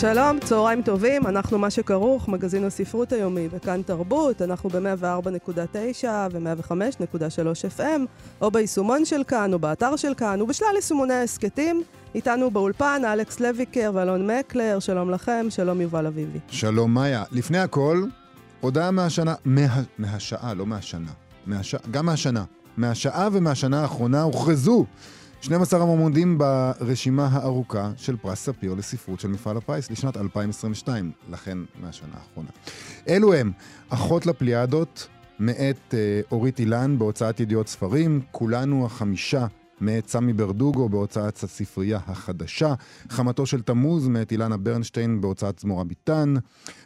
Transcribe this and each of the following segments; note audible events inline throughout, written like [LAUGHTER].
שלום, צהריים טובים, אנחנו מה שכרוך, מגזין הספרות היומי וכאן תרבות, אנחנו ב-104.9 ו-105.3 FM, או ביישומון של כאן, או באתר של כאן, ובשלל יישומוני ההסכתים. איתנו באולפן אלכס לויקר ואלון מקלר, שלום לכם, שלום יובל אביבי. שלום מאיה. לפני הכל, הודעה מהשנה, מה, מהשעה, לא מהשנה, מהש, גם מהשנה. מהשעה ומהשנה האחרונה הוכרזו 12 המועמדים ברשימה הארוכה של פרס ספיר לספרות של מפעל הפיס לשנת 2022, לכן מהשנה האחרונה. אלו הם אחות לפליאדות, מאת אה, אורית אילן בהוצאת ידיעות ספרים, כולנו החמישה מאת סמי ברדוגו בהוצאת הספרייה החדשה, חמתו של תמוז מאת אילנה ברנשטיין בהוצאת זמורה ביטן,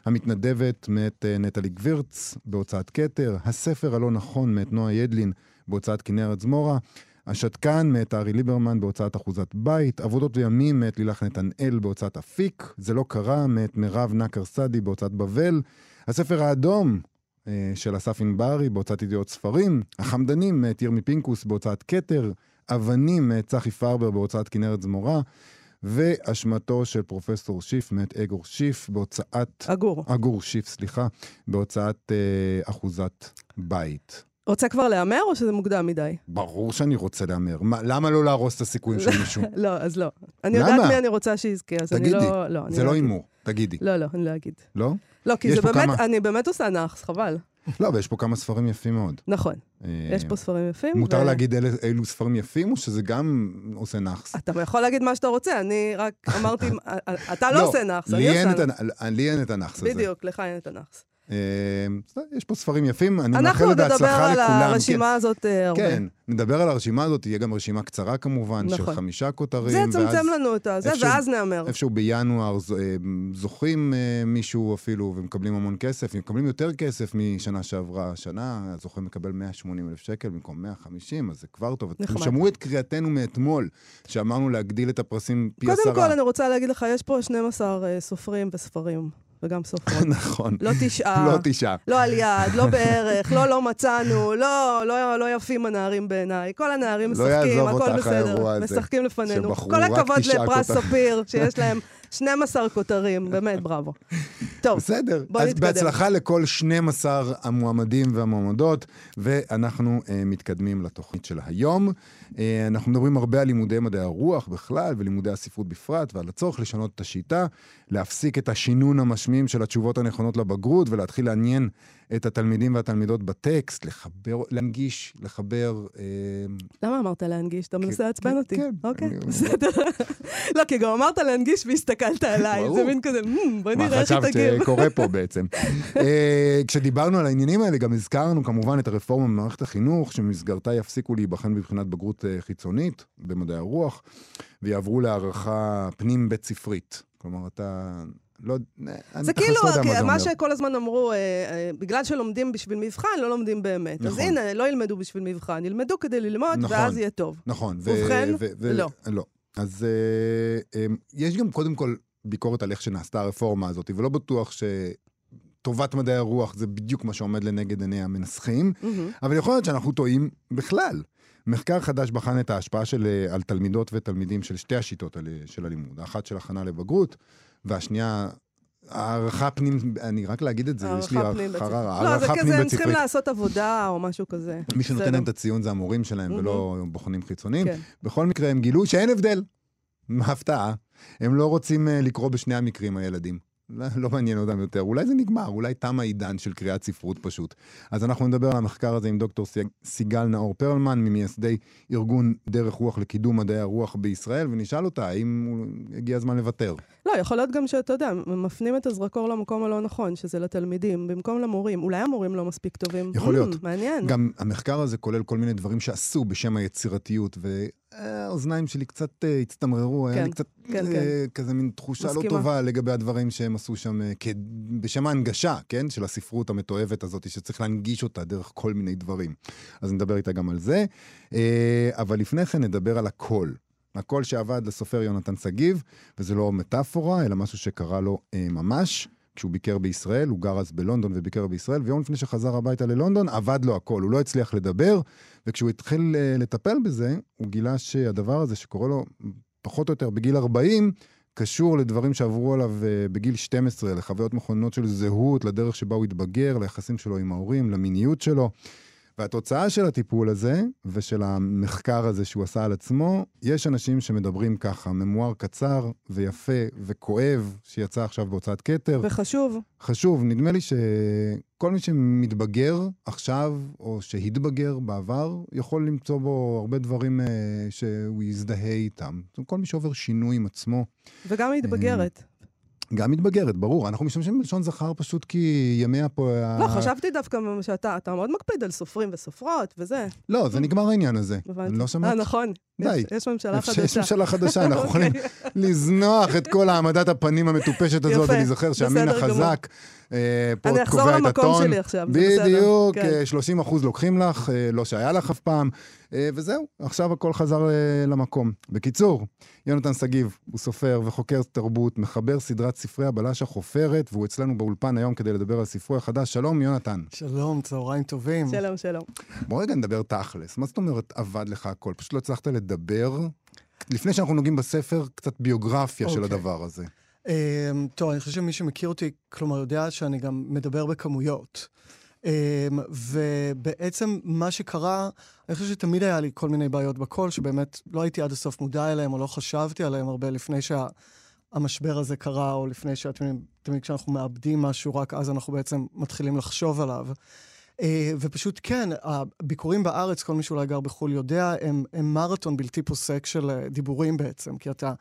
המתנדבת מאת אה, נטלי גבירץ בהוצאת כתר, הספר הלא נכון מאת נועה ידלין בהוצאת כנרת זמורה, השתקן מאת ארי ליברמן בהוצאת אחוזת בית, עבודות וימים מאת לילך נתנאל בהוצאת אפיק, זה לא קרה מאת מירב נקר סדי בהוצאת בבל, הספר האדום אה, של אסף ענברי בהוצאת ידיעות ספרים, החמדנים מאת ירמי פינקוס בהוצאת כתר, אבנים מאת צחי פרבר בהוצאת כנרת זמורה, ואשמתו של פרופסור שיף מאת אגור שיף בהוצאת... אגור. אגור שיף, סליחה, בהוצאת אה, אחוזת בית. רוצה כבר להמר או שזה מוקדם מדי? ברור שאני רוצה להמר. למה לא להרוס את הסיכויים של [LAUGHS] מישהו? לא, אז לא. אני למה? יודעת מי אני רוצה שיזכה, אז תגידי. אני לא... לא זה לא, לא הימור, תגידי. לא, לא, אני לא אגיד. לא? לא, כי זה באמת, כמה... אני באמת עושה נאחס, חבל. לא, אבל יש פה כמה ספרים יפים מאוד. נכון, אה, יש פה ספרים יפים. מותר ו... להגיד אילו, אילו ספרים יפים, או שזה גם עושה נאחס? אתה יכול להגיד מה שאתה רוצה, אני רק אמרתי, [LAUGHS] אתה לא, לא עושה נאחס, אני עושה. לי אין את הנאחס הזה. בדיוק, לך אין את הנאחס. אה, יש פה ספרים יפים, אני מאחל בהצלחה לכולם. אנחנו נדבר על הרשימה כן. הזאת אה, הרבה. כן, נדבר על הרשימה הזאת, תהיה גם רשימה קצרה כמובן, נכון. של חמישה כותרים. זה יצמצם לנו את זה, ואז נאמר. איפשהו בינואר אה, זוכים מישהו אפילו, ומקבלים המון כסף, מקבלים יותר כסף משנה שעברה. השנה הזוכה מקבל 180 אלף שקל במקום 150, אז זה כבר טוב. אתם שמעו את קריאתנו מאתמול, שאמרנו להגדיל את הפרסים פי עשרה. קודם כל, אני רוצה להגיד לך, יש פה 12 סופרים וספרים. וגם סופרות. [LAUGHS] נכון. לא תשעה. לא תשעה. לא על יד, לא בערך, לא לא מצאנו, לא, לא, לא יפים הנערים בעיניי. כל הנערים לא משחקים, הכל בסדר. משחקים לפנינו. כל הכבוד לפרס ספיר, שיש להם [LAUGHS] 12 כותרים, באמת, בראבו. טוב, בסדר. בוא נתקדם. אז בהצלחה לכל 12 המועמדים והמועמדות, ואנחנו uh, מתקדמים לתוכנית של היום. Uh, אנחנו מדברים הרבה על לימודי מדעי הרוח בכלל, ולימודי הספרות בפרט, ועל הצורך לשנות את השיטה, להפסיק את השינון המשמים של התשובות הנכונות לבגרות, ולהתחיל לעניין את התלמידים והתלמידות בטקסט, לחבר, להנגיש, לחבר... אה... למה אמרת להנגיש? אתה מנסה לעצבן אותי. כן. אוקיי, בסדר. [LAUGHS] לא, כי גם אמרת להנגיש והסתכלת עליי. זה מין כזה, בוא נראה איך תגיב. מה חשבת שקורה פה [LAUGHS] בעצם? אה, כשדיברנו על העניינים האלה, גם הזכרנו כמובן את הרפורמה במערכת החינוך, שבמסגרתה יפסיקו להיבחן בבחינת בגרות אה, חיצונית במדעי הרוח, ויעברו להערכה פנים-בית ספרית. כלומר, אתה לא, זה כאילו, לא מה, מה שכל הזמן אמרו, אה, אה, בגלל שלומדים בשביל מבחן, לא לומדים באמת. נכון. אז הנה, לא ילמדו בשביל מבחן, ילמדו כדי ללמוד, נכון, ואז יהיה טוב. נכון. ובכן, לא. לא. אז אה, אה, יש גם קודם כל ביקורת על איך שנעשתה הרפורמה הזאת, ולא בטוח ש... טובת מדעי הרוח זה בדיוק מה שעומד לנגד עיני המנסחים, mm-hmm. אבל יכול להיות שאנחנו טועים בכלל. מחקר חדש בחן את ההשפעה של, אה, על תלמידות ותלמידים של שתי השיטות של הלימוד, האחת של הכנה לבגרות, והשנייה, הערכה פנים, אני רק להגיד את זה, יש לי חררה. לא, זה כזה, הם צריכים לעשות עבודה או משהו כזה. מי שנותן להם את הציון זה המורים שלהם, ולא בוחנים חיצוניים. כן. בכל מקרה, הם גילו שאין הבדל. הפתעה. הם לא רוצים אה, לקרוא בשני המקרים, הילדים. לא, לא מעניין אותם יותר. אולי זה נגמר, אולי תם העידן של קריאת ספרות פשוט. אז אנחנו נדבר על המחקר הזה עם דוקטור סיגל נאור פרלמן, ממייסדי ארגון דרך רוח לקידום מדעי הרוח בישראל, ונשאל אותה האם הגיע הזמן לוותר. לא, יכול להיות גם שאתה יודע, מפנים את הזרקור למקום הלא נכון, שזה לתלמידים, במקום למורים. אולי המורים לא מספיק טובים. יכול להיות. מעניין. גם המחקר הזה כולל כל מיני דברים שעשו בשם היצירתיות, האוזניים שלי קצת אה, הצטמררו, היה כן, לי קצת כן, אה, כן. כזה מין תחושה לא מסכימה. טובה לגבי הדברים שהם עשו שם, אה, כ- בשם ההנגשה, כן? של הספרות המתועבת הזאת, שצריך להנגיש אותה דרך כל מיני דברים. אז נדבר איתה גם על זה. אה, אבל לפני כן נדבר על הקול. הקול שעבד לסופר יונתן שגיב, וזה לא מטאפורה, אלא משהו שקרה לו אה, ממש. כשהוא ביקר בישראל, הוא גר אז בלונדון וביקר בישראל, ויום לפני שחזר הביתה ללונדון, עבד לו הכל, הוא לא הצליח לדבר, וכשהוא התחיל אה, לטפל בזה, הוא גילה שהדבר הזה שקורה לו פחות או יותר בגיל 40, קשור לדברים שעברו עליו אה, בגיל 12, לחוויות מכוננות של זהות, לדרך שבה הוא התבגר, ליחסים שלו עם ההורים, למיניות שלו. והתוצאה של הטיפול הזה, ושל המחקר הזה שהוא עשה על עצמו, יש אנשים שמדברים ככה, ממואר קצר ויפה וכואב, שיצא עכשיו בהוצאת כתר. וחשוב, חשוב, נדמה לי שכל מי שמתבגר עכשיו, או שהתבגר בעבר, יכול למצוא בו הרבה דברים אה, שהוא יזדהה איתם. כל מי שעובר שינוי עם עצמו, וגם מתבגרת. גם מתבגרת, ברור. אנחנו משתמשים בלשון זכר פשוט כי ימי הפו... לא, חשבתי דווקא שאתה אתה מאוד מקפיד על סופרים וסופרות וזה. לא, זה נגמר העניין הזה. הבנתי. לא אה, שמעת? נכון. די. יש- יש ממשלה חדשה. שיש ממשלה חדשה, אנחנו יכולים אוקיי. לזנוח את כל העמדת הפנים המטופשת הזאת, יפה, ולהיזכר שהמין. החזק אה, פה אני אחזור קובע את למקום הטון. שלי עכשיו, זה בסדר. בדיוק, כן. אה, 30 אחוז לוקחים לך, אה, לא שהיה לך אף פעם, אה, וזהו, עכשיו הכל חזר אה, למקום. בקיצור, יונתן שגיב הוא סופר וחוקר תרבות, מחבר סדרת ספרי הבלש החופרת, והוא אצלנו באולפן היום כדי לדבר על ספרו החדש. שלום, יונתן. שלום, צהריים טובים. שלום, שלום. בוא רגע נדבר תכלס. מה זאת אומרת עבד לך הכל? פשוט לא הצלחת לדבר? לפני שאנחנו נוגעים בספר, קצת ביוגרפיה של אוקיי. הדבר הזה. Um, טוב, אני חושב שמי שמכיר אותי, כלומר, יודע שאני גם מדבר בכמויות. Um, ובעצם מה שקרה, אני חושב שתמיד היה לי כל מיני בעיות בקול, שבאמת לא הייתי עד הסוף מודע אליהם, או לא חשבתי עליהם הרבה לפני שהמשבר הזה קרה, או לפני שאתם יודעים, תמיד כשאנחנו מאבדים משהו, רק אז אנחנו בעצם מתחילים לחשוב עליו. Uh, ופשוט כן, הביקורים בארץ, כל מי שאולי גר בחו"ל יודע, הם, הם מרתון בלתי פוסק של uh, דיבורים בעצם, כי אתה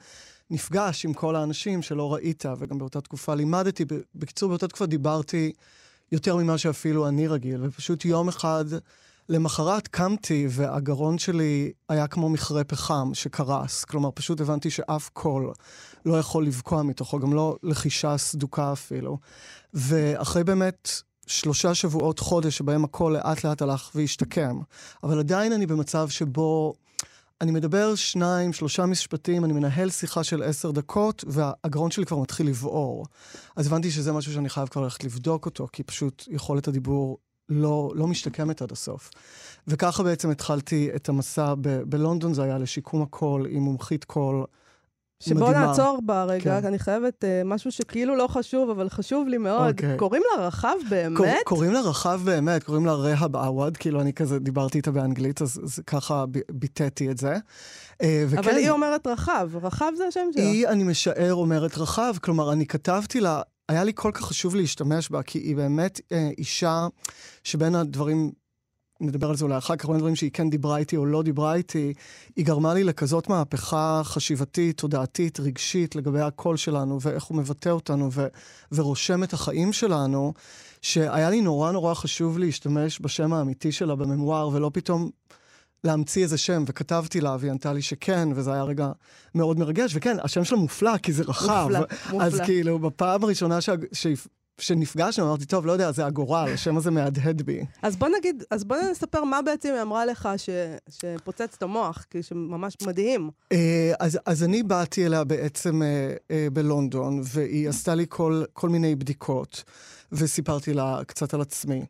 נפגש עם כל האנשים שלא ראית, וגם באותה תקופה לימדתי. בקיצור, באותה תקופה דיברתי יותר ממה שאפילו אני רגיל, ופשוט יום אחד למחרת קמתי והגרון שלי היה כמו מכרה פחם שקרס. כלומר, פשוט הבנתי שאף קול לא יכול לבקוע מתוכו, גם לא לחישה סדוקה אפילו. ואחרי באמת שלושה שבועות, חודש, שבהם הקול לאט לאט הלך והשתקם, אבל עדיין אני במצב שבו אני מדבר שניים, שלושה משפטים, אני מנהל שיחה של עשר דקות, והגרון שלי כבר מתחיל לבעור. אז הבנתי שזה משהו שאני חייב כבר ללכת לבדוק אותו, כי פשוט יכולת הדיבור לא, לא משתקמת עד הסוף. וככה בעצם התחלתי את המסע ב- בלונדון, זה היה לשיקום הקול עם מומחית קול. שבוא מדהימה. נעצור בה רגע, כן. אני חייבת אה, משהו שכאילו לא חשוב, אבל חשוב לי מאוד. אוקיי. קוראים לה רחב באמת? קור, קוראים לה רחב באמת, קוראים לה רהב עווד, כאילו אני כזה דיברתי איתה באנגלית, אז, אז ככה ב- ביטאתי את זה. אה, וכן, אבל היא אומרת רחב, רחב זה השם שלה. היא, אני משער, אומרת רחב. כלומר, אני כתבתי לה, היה לי כל כך חשוב להשתמש בה, כי היא באמת אה, אישה שבין הדברים, נדבר על זה אולי אחר כך, בין הדברים שהיא כן דיברה איתי או לא דיברה איתי, היא גרמה לי לכזאת מהפכה חשיבתית, תודעתית, רגשית, לגבי הקול שלנו, ואיך הוא מבטא אותנו, ו- ורושם את החיים שלנו, שהיה לי נורא נורא חשוב להשתמש בשם האמיתי שלה בממואר, ולא פתאום להמציא איזה שם, וכתבתי לה, והיא ענתה לי שכן, וזה היה רגע מאוד מרגש, וכן, השם שלה מופלא, כי זה רחב. מופלא, מופלא. אז כאילו, בפעם הראשונה שה... שנפגשנו, אמרתי, טוב, לא יודע, זה הגורל, השם הזה מהדהד בי. אז בוא נגיד, אז בוא נספר מה בעצם היא אמרה לך ש, שפוצץ את המוח, כי שממש מדהים. אה, אז, אז אני באתי אליה בעצם אה, אה, בלונדון, והיא עשתה לי כל, כל מיני בדיקות, וסיפרתי לה קצת על עצמי.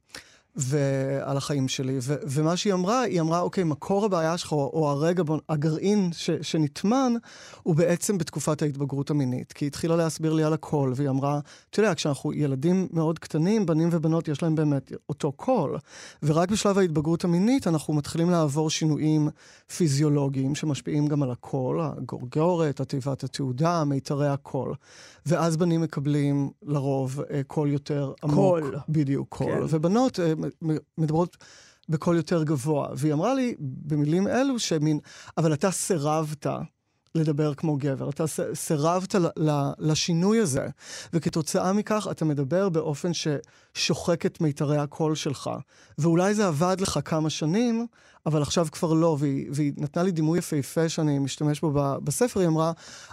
ועל החיים שלי, ו- ומה שהיא אמרה, היא אמרה, אוקיי, מקור הבעיה שלך, או, או הרגע, בו, הגרעין ש- שנטמן, הוא בעצם בתקופת ההתבגרות המינית. כי היא התחילה להסביר לי על הקול, והיא אמרה, אתה יודע, כשאנחנו ילדים מאוד קטנים, בנים ובנות, יש להם באמת אותו קול. ורק בשלב ההתבגרות המינית אנחנו מתחילים לעבור שינויים פיזיולוגיים שמשפיעים גם על הקול, הגרוגרת, התיבת התהודה, מיתרי הקול. ואז בנים מקבלים לרוב אה, קול יותר עמוק. קול. בדיוק, קול. כן. ובנות אה, מדברות בקול יותר גבוה. והיא אמרה לי במילים אלו שמין, אבל אתה סירבת לדבר כמו גבר. אתה סירבת לשינוי הזה, וכתוצאה מכך אתה מדבר באופן ששוחק את מיתרי הקול שלך. ואולי זה עבד לך כמה שנים, אבל עכשיו כבר לא, והיא, והיא נתנה לי דימוי יפהפה שאני משתמש בו בספר, היא אמרה,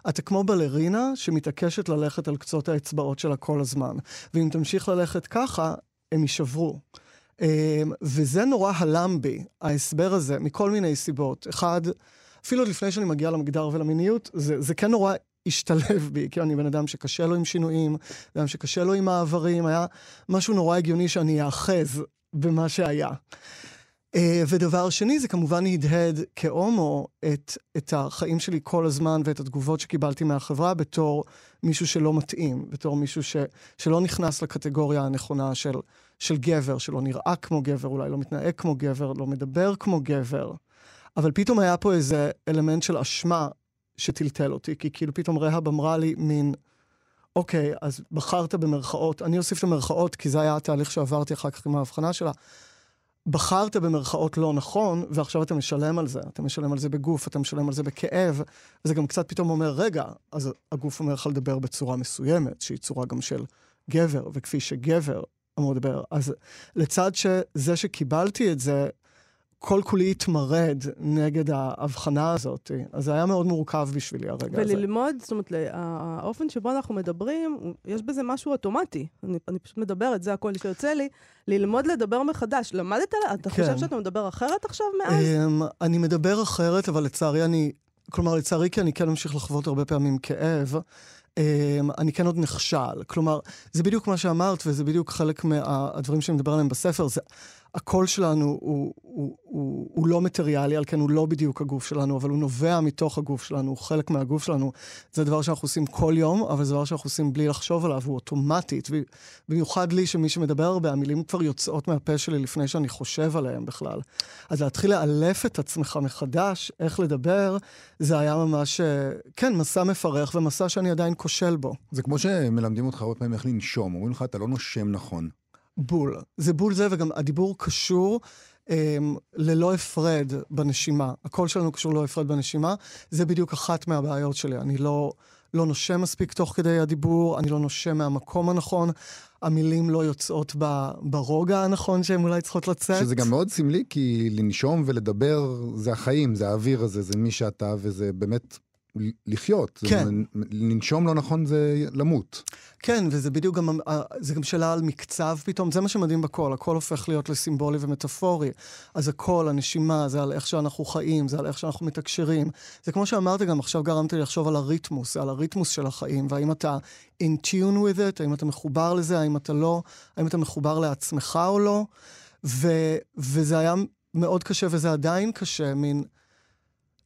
אתה כמו בלרינה שמתעקשת ללכת על קצות האצבעות שלה כל הזמן, ואם תמשיך ללכת ככה, הם יישברו. אמ, וזה נורא הלם בי, ההסבר הזה, מכל מיני סיבות. אחד, אפילו עוד לפני שאני מגיע למגדר ולמיניות, זה, זה כן נורא השתלב בי, כי אני בן אדם שקשה לו עם שינויים, בן אדם שקשה לו עם מעברים, היה משהו נורא הגיוני שאני אאחז במה שהיה. אה, ודבר שני, זה כמובן הדהד כהומו את, את החיים שלי כל הזמן ואת התגובות שקיבלתי מהחברה בתור מישהו שלא מתאים, בתור מישהו ש, שלא נכנס לקטגוריה הנכונה של, של גבר, שלא נראה כמו גבר, אולי לא מתנהג כמו גבר, לא מדבר כמו גבר. אבל פתאום היה פה איזה אלמנט של אשמה שטלטל אותי, כי כאילו פתאום רהב אמרה לי מין, אוקיי, אז בחרת במרכאות, אני אוסיף את המרכאות, כי זה היה התהליך שעברתי אחר כך עם ההבחנה שלה. בחרת במרכאות לא נכון, ועכשיו אתה משלם על זה. אתה משלם על זה בגוף, אתה משלם על זה בכאב, וזה גם קצת פתאום אומר, רגע, אז הגוף אומר לך לדבר בצורה מסוימת, שהיא צורה גם של גבר, וכפי שגבר אמור לדבר. אז לצד שזה שקיבלתי את זה, כל כולי התמרד נגד ההבחנה הזאת. אז זה היה מאוד מורכב בשבילי הרגע הזה. וללמוד, זאת אומרת, האופן שבו אנחנו מדברים, יש בזה משהו אוטומטי. אני, אני פשוט מדברת, זה הקול שיוצא לי. ללמוד לדבר מחדש. למדת? אתה כן. חושב שאתה מדבר אחרת עכשיו מאז? Um, אני מדבר אחרת, אבל לצערי אני... כלומר, לצערי כי אני כן ממשיך לחוות הרבה פעמים כאב, אני כן עוד נכשל. כלומר, זה בדיוק מה שאמרת, וזה בדיוק חלק מהדברים שאני מדבר עליהם בספר. זה, הקול שלנו הוא, הוא, הוא, הוא לא מטריאלי, על כן הוא לא בדיוק הגוף שלנו, אבל הוא נובע מתוך הגוף שלנו, הוא חלק מהגוף שלנו. זה דבר שאנחנו עושים כל יום, אבל זה דבר שאנחנו עושים בלי לחשוב עליו, הוא אוטומטית. במיוחד לי, שמי שמדבר הרבה, המילים כבר יוצאות מהפה שלי לפני שאני חושב עליהם בכלל. אז להתחיל לאלף את עצמך מחדש, איך לדבר, זה היה ממש, אה, כן, מסע מפרך ומסע שאני עדיין כושל בו. זה כמו שמלמדים אותך הרבה פעמים איך לנשום, אומרים לך, אתה לא נושם נכון. בול. זה בול זה, וגם הדיבור קשור אה, ללא הפרד בנשימה. הקול שלנו קשור ללא הפרד בנשימה. זה בדיוק אחת מהבעיות שלי. אני לא, לא נושם מספיק תוך כדי הדיבור, אני לא נושם מהמקום הנכון, המילים לא יוצאות ב, ברוגע הנכון שהן אולי צריכות לצאת. שזה גם מאוד סמלי, כי לנשום ולדבר זה החיים, זה האוויר הזה, זה מי שאתה, וזה באמת לחיות. כן. לנשום לא נכון זה למות. כן, וזה בדיוק גם, זה גם שאלה על מקצב פתאום, זה מה שמדהים בקול, הקול הופך להיות לסימבולי ומטאפורי. אז הקול, הנשימה, זה על איך שאנחנו חיים, זה על איך שאנחנו מתקשרים. זה כמו שאמרת גם, עכשיו גרמת לי לחשוב על הריתמוס, על הריתמוס של החיים, והאם אתה in tune with it, האם אתה מחובר לזה, האם אתה לא, האם אתה מחובר לעצמך או לא. ו, וזה היה מאוד קשה, וזה עדיין קשה, מין...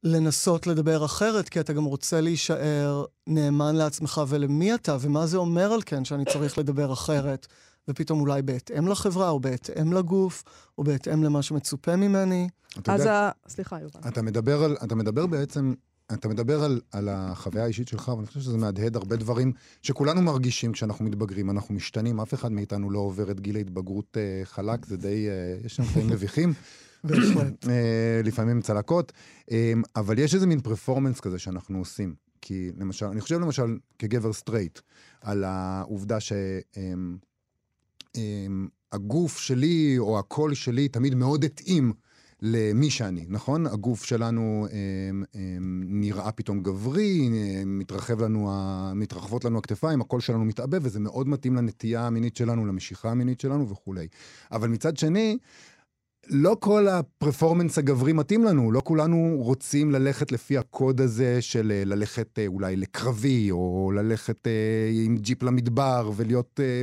לנסות לדבר אחרת, כי אתה גם רוצה להישאר נאמן לעצמך ולמי אתה, ומה זה אומר על כן שאני צריך לדבר אחרת, ופתאום אולי בהתאם לחברה, או בהתאם לגוף, או בהתאם למה שמצופה ממני. אתה אז יודע, ה... סליחה, יובל. אתה מדבר, על, אתה מדבר בעצם, אתה מדבר על, על החוויה האישית שלך, ואני חושב שזה מהדהד הרבה דברים שכולנו מרגישים כשאנחנו מתבגרים, אנחנו משתנים, אף אחד מאיתנו לא עובר את גיל ההתבגרות אה, חלק, זה די, אה, יש שם קטעים מביכים. בהחלט. אה, לפעמים צלקות, אה, אבל יש איזה מין performance כזה שאנחנו עושים. כי למשל, אני חושב למשל כגבר סטרייט, על העובדה שהגוף שלי או הקול שלי תמיד מאוד התאים למי שאני, נכון? הגוף שלנו הם, הם, נראה פתאום גברי, הם, מתרחב לנו, מתרחבות לנו הכתפיים, הקול שלנו מתעבה, וזה מאוד מתאים לנטייה המינית שלנו, למשיכה המינית שלנו וכולי. אבל מצד שני, לא כל הפרפורמנס הגברי מתאים לנו, לא כולנו רוצים ללכת לפי הקוד הזה של אה, ללכת אה, אולי לקרבי, או ללכת אה, עם ג'יפ למדבר ולהיות... אה,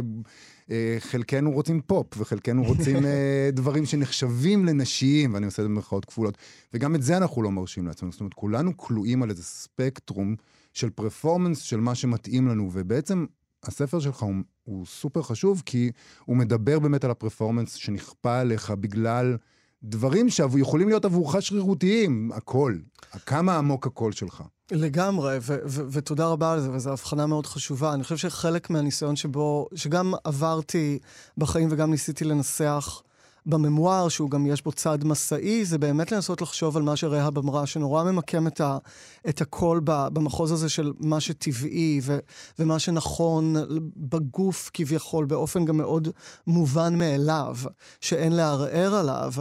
חלקנו רוצים פופ, וחלקנו רוצים אה, [LAUGHS] דברים שנחשבים לנשיים, ואני עושה את זה במרכאות כפולות. וגם את זה אנחנו לא מרשים לעצמנו. זאת אומרת, כולנו כלואים על איזה ספקטרום של פרפורמנס של מה שמתאים לנו, ובעצם הספר שלך הוא, הוא סופר חשוב, כי הוא מדבר באמת על הפרפורמנס שנכפה עליך בגלל דברים שיכולים להיות עבורך שרירותיים, הכל. כמה עמוק הקול שלך. לגמרי, ו- ו- ותודה רבה על זה, וזו הבחנה מאוד חשובה. אני חושב שחלק מהניסיון שבו, שגם עברתי בחיים וגם ניסיתי לנסח בממואר, שהוא גם יש בו צד מסעי, זה באמת לנסות לחשוב על מה שרהב אמרה, שנורא ממקם את, ה, את הכל במחוז הזה של מה שטבעי ו, ומה שנכון בגוף כביכול, באופן גם מאוד מובן מאליו, שאין לערער עליו.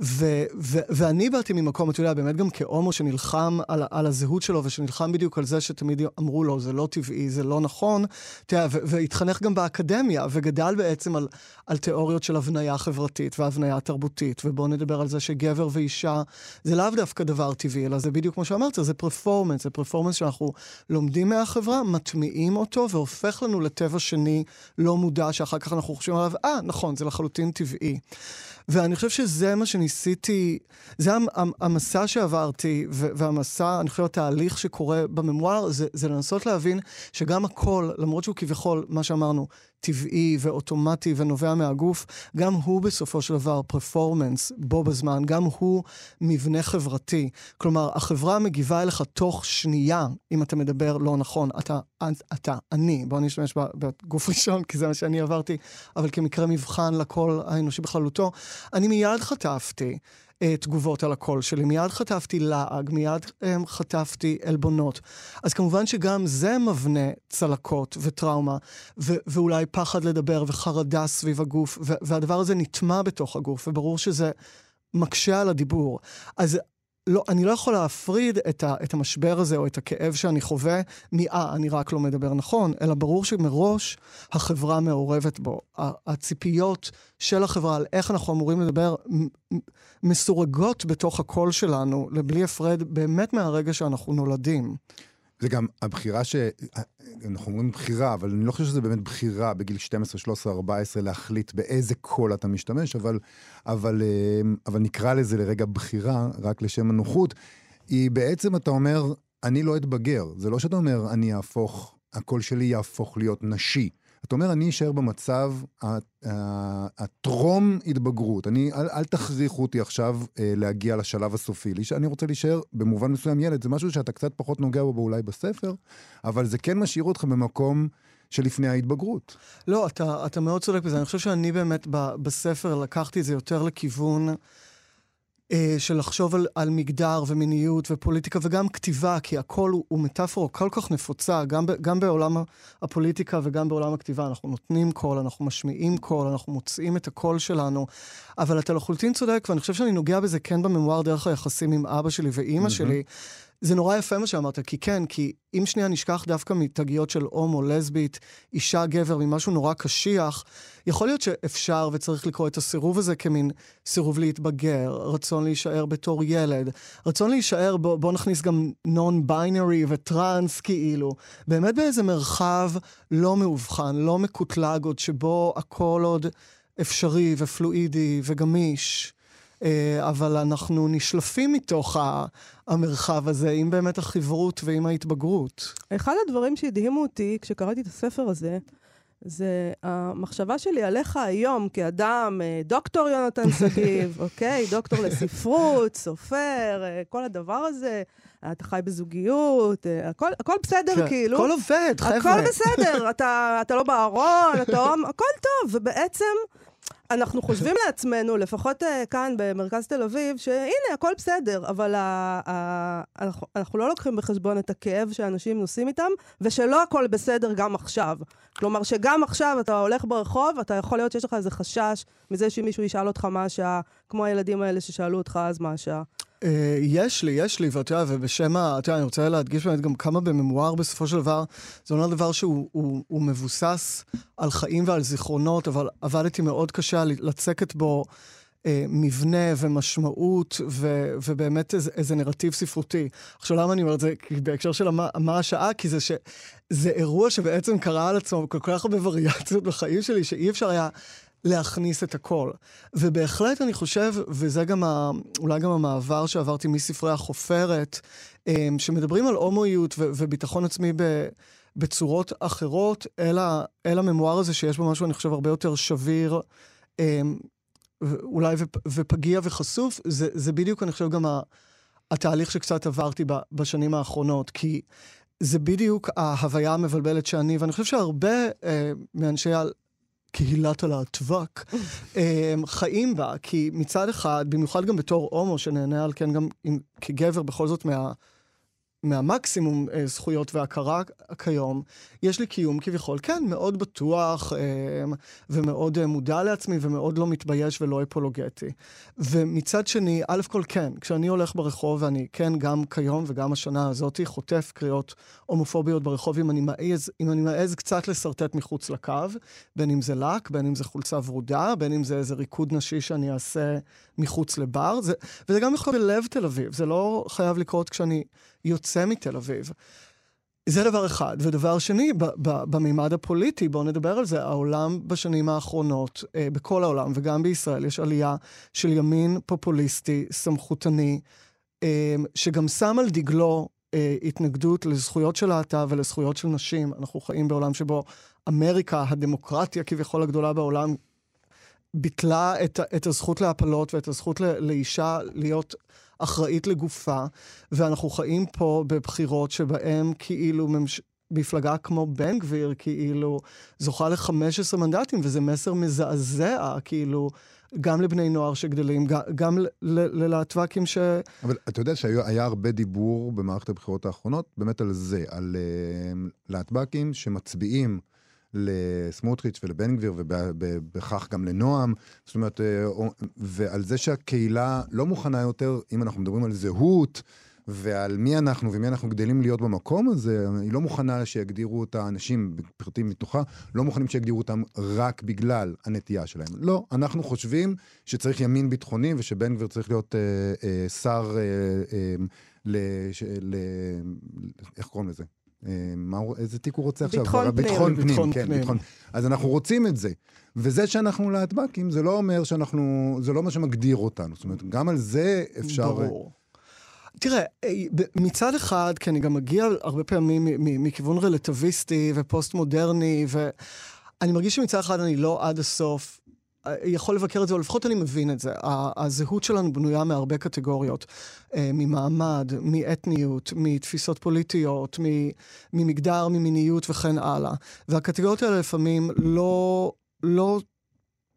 ו- ו- ואני באתי ממקום, אתה יודע, באמת גם כהומו שנלחם על, על הזהות שלו, ושנלחם בדיוק על זה שתמיד אמרו לו, זה לא טבעי, זה לא נכון, אתה יודע, והתחנך גם באקדמיה, וגדל בעצם על, על תיאוריות של הבניה חברתית והבניה תרבותית, ובואו נדבר על זה שגבר ואישה זה לאו דווקא דבר טבעי, אלא זה בדיוק כמו שאמרת, זה פרפורמנס, זה פרפורמנס שאנחנו לומדים מהחברה, מטמיעים אותו, והופך לנו לטבע שני לא מודע, שאחר כך אנחנו חושבים עליו, אה, נכון, זה לחלוטין טבעי. ואני חושב שזה מה שניסיתי, זה המסע שעברתי, והמסע, אני חושב, התהליך שקורה בממואר, זה, זה לנסות להבין שגם הכל, למרות שהוא כביכול, מה שאמרנו, טבעי ואוטומטי ונובע מהגוף, גם הוא בסופו של דבר פרפורמנס בו בזמן, גם הוא מבנה חברתי. כלומר, החברה מגיבה אליך תוך שנייה, אם אתה מדבר לא נכון. אתה, אתה, אני, בוא נשתמש בגוף [LAUGHS] ראשון, כי זה מה שאני עברתי, אבל כמקרה מבחן לקול האנושי בכללותו, אני מיד חטפתי. Uh, תגובות על הקול שלי. מיד חטפתי לעג, מיד um, חטפתי עלבונות. אז כמובן שגם זה מבנה צלקות וטראומה, ו- ואולי פחד לדבר וחרדה סביב הגוף, ו- והדבר הזה נטמע בתוך הגוף, וברור שזה מקשה על הדיבור. אז לא, אני לא יכול להפריד את, ה, את המשבר הזה או את הכאב שאני חווה מ"אה, אני רק לא מדבר נכון", אלא ברור שמראש החברה מעורבת בו. הציפיות של החברה על איך אנחנו אמורים לדבר מסורגות בתוך הקול שלנו, לבלי הפרד, באמת מהרגע שאנחנו נולדים. זה גם הבחירה ש... אנחנו אומרים בחירה, אבל אני לא חושב שזה באמת בחירה בגיל 12, 13, 14 להחליט באיזה קול אתה משתמש, אבל, אבל, אה, אבל נקרא לזה לרגע בחירה, רק לשם הנוחות, היא בעצם, אתה אומר, אני לא אתבגר. זה לא שאתה אומר, אני אהפוך, הקול שלי יהפוך להיות נשי. אתה אומר, אני אשאר במצב הטרום התבגרות. אני, אל, אל תכריחו אותי עכשיו אה, להגיע לשלב הסופי. אני רוצה להישאר במובן מסוים ילד. זה משהו שאתה קצת פחות נוגע בו אולי בספר, אבל זה כן משאיר אותך במקום... שלפני ההתבגרות. לא, אתה, אתה מאוד צודק בזה. אני חושב שאני באמת ב, בספר לקחתי את זה יותר לכיוון אה, של לחשוב על, על מגדר ומיניות ופוליטיקה וגם כתיבה, כי הקול הוא, הוא מטאפורה כל כך נפוצה, גם, ב, גם בעולם הפוליטיקה וגם בעולם הכתיבה. אנחנו נותנים קול, אנחנו משמיעים קול, אנחנו מוצאים את הקול שלנו, אבל אתה לחלוטין צודק, ואני חושב שאני נוגע בזה כן בממואר דרך היחסים עם אבא שלי ואימא mm-hmm. שלי. זה נורא יפה מה שאמרת, כי כן, כי אם שנייה נשכח דווקא מתגיות של הומו, לסבית, אישה, גבר, ממשהו נורא קשיח, יכול להיות שאפשר וצריך לקרוא את הסירוב הזה כמין סירוב להתבגר, רצון להישאר בתור ילד, רצון להישאר, בוא, בוא נכניס גם נון ביינרי וטראנס כאילו, באמת באיזה מרחב לא מאובחן, לא מקוטלג עוד, שבו הכל עוד אפשרי ופלואידי וגמיש. אה, אבל אנחנו נשלפים מתוך המרחב הזה עם באמת החברות ועם ההתבגרות. אחד הדברים שהדהימו אותי כשקראתי את הספר הזה, זה המחשבה שלי עליך היום כאדם, אה, דוקטור יונתן שגיב, [LAUGHS] אוקיי? דוקטור לספרות, סופר, אה, כל הדבר הזה. אתה חי בזוגיות, הכל, הכל בסדר, כן, כאילו. הכל עובד, חבר'ה. הכל בסדר, אתה, אתה לא בארון, אתה... הכל טוב, ובעצם... אנחנו חושבים לעצמנו, לפחות uh, כאן במרכז תל אביב, שהנה, הכל בסדר, אבל uh, uh, אנחנו, אנחנו לא לוקחים בחשבון את הכאב שאנשים נוסעים איתם, ושלא הכל בסדר גם עכשיו. כלומר, שגם עכשיו אתה הולך ברחוב, אתה יכול להיות שיש לך איזה חשש מזה שמישהו ישאל אותך מה השעה, כמו הילדים האלה ששאלו אותך אז מה השעה. Uh, יש לי, יש לי, ואתה יודע, ובשם ה... אתה יודע, אני רוצה להדגיש באמת גם כמה בממואר בסופו של דבר, זה אומר דבר שהוא הוא, הוא מבוסס על חיים ועל זיכרונות, אבל עבדתי מאוד קשה לצקת בו uh, מבנה ומשמעות, ו, ובאמת איזה, איזה נרטיב ספרותי. עכשיו, למה אני אומר את זה? בהקשר של מה, מה השעה, כי זה שזה אירוע שבעצם קרה על עצמו כל כך הרבה וריאציות בחיים שלי, שאי אפשר היה... להכניס את הכל. ובהחלט אני חושב, וזה גם ה, אולי גם המעבר שעברתי מספרי החופרת, אמ, שמדברים על הומואיות וביטחון עצמי ב... בצורות אחרות, אל, ה, אל הממואר הזה שיש בו משהו, אני חושב, הרבה יותר שביר, אמ, אולי ופ, ופגיע וחשוף, זה, זה בדיוק, אני חושב, גם ה, התהליך שקצת עברתי ב, בשנים האחרונות, כי זה בדיוק ההוויה המבלבלת שאני, ואני חושב שהרבה אה, מאנשי קהילת הלהטב"ק, [LAUGHS] אמ, חיים בה, כי מצד אחד, במיוחד גם בתור הומו, שנהנה על כן גם עם, כגבר בכל זאת מה... מהמקסימום אה, זכויות והכרה כיום, יש לי קיום כביכול, כן, מאוד בטוח אה, ומאוד אה, מודע לעצמי ומאוד לא מתבייש ולא אפולוגטי. ומצד שני, א' כל כן, כשאני הולך ברחוב, ואני כן גם כיום וגם השנה הזאת חוטף קריאות הומופוביות ברחוב, אם אני מעז, אם אני מעז קצת לשרטט מחוץ לקו, בין אם זה לק, בין אם זה חולצה ורודה, בין אם זה איזה ריקוד נשי שאני אעשה מחוץ לבר, זה, וזה גם יכול להיות בלב תל אביב, זה לא חייב לקרות כשאני יוצא מתל אביב. זה דבר אחד. ודבר שני, במימד הפוליטי, בואו נדבר על זה, העולם בשנים האחרונות, אה, בכל העולם וגם בישראל, יש עלייה של ימין פופוליסטי, סמכותני, אה, שגם שם על דגלו אה, התנגדות לזכויות של להט"ב ולזכויות של נשים. אנחנו חיים בעולם שבו אמריקה, הדמוקרטיה כביכול הגדולה בעולם, ביטלה את, את הזכות להפלות ואת הזכות לאישה להיות אחראית לגופה, ואנחנו חיים פה בבחירות שבהן כאילו ממש... מפלגה כמו בן גביר, כאילו, זוכה ל-15 מנדטים, וזה מסר מזעזע, כאילו, גם לבני נוער שגדלים, גם ללהטב"קים ש... אבל אתה יודע שהיה הרבה דיבור במערכת הבחירות האחרונות באמת על זה, על uh, להטב"קים שמצביעים לסמוטריץ' ולבן גביר, ובכך גם לנועם, זאת אומרת, אה, ועל זה שהקהילה לא מוכנה יותר, אם אנחנו מדברים על זהות, ועל מי אנחנו ומי אנחנו גדלים להיות במקום הזה, היא לא מוכנה שיגדירו אותה אנשים, פרטים מתוכה, לא מוכנים שיגדירו אותם רק בגלל הנטייה שלהם. לא, אנחנו חושבים שצריך ימין ביטחוני ושבן גביר צריך להיות אה, אה, שר, אה, אה, ל, ל, איך קוראים לזה? אה, מה, איזה תיק הוא רוצה עכשיו? ביטחון פנים. ביטחון פנים, ביטחון כן, פנים. ביטחון. אז אנחנו רוצים את זה. וזה שאנחנו להטב"קים, זה לא אומר שאנחנו, זה לא מה שמגדיר אותנו. זאת אומרת, גם על זה אפשר... ברור. תראה, אה, מצד אחד, כי אני גם מגיע הרבה פעמים מכיוון רלטיביסטי ופוסט-מודרני, ואני מרגיש שמצד אחד אני לא עד הסוף יכול לבקר את זה, או לפחות אני מבין את זה. הזהות שלנו בנויה מהרבה קטגוריות, אה, ממעמד, מאתניות, מתפיסות פוליטיות, ממגדר, ממיניות וכן הלאה. והקטגוריות האלה לפעמים לא... לא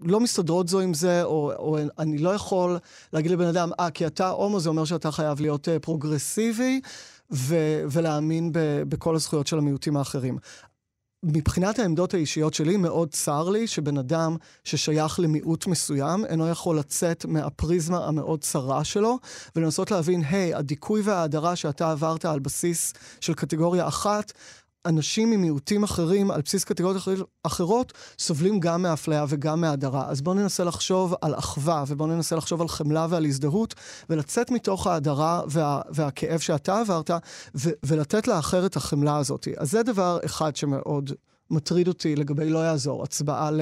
לא מסתדרות זו עם זה, או, או אני לא יכול להגיד לבן אדם, אה, כי אתה הומו, זה אומר שאתה חייב להיות uh, פרוגרסיבי ו, ולהאמין ב, בכל הזכויות של המיעוטים האחרים. מבחינת העמדות האישיות שלי, מאוד צר לי שבן אדם ששייך למיעוט מסוים אינו יכול לצאת מהפריזמה המאוד צרה שלו ולנסות להבין, היי, hey, הדיכוי וההדרה שאתה עברת על בסיס של קטגוריה אחת, אנשים ממיעוטים אחרים, על בסיס קטגוריות אחרות, סובלים גם מאפליה וגם מהדרה. אז בואו ננסה לחשוב על אחווה, ובואו ננסה לחשוב על חמלה ועל הזדהות, ולצאת מתוך ההדרה וה, והכאב שאתה עברת, ו, ולתת לאחר את החמלה הזאת. אז זה דבר אחד שמאוד מטריד אותי לגבי לא יעזור, הצבעה ל,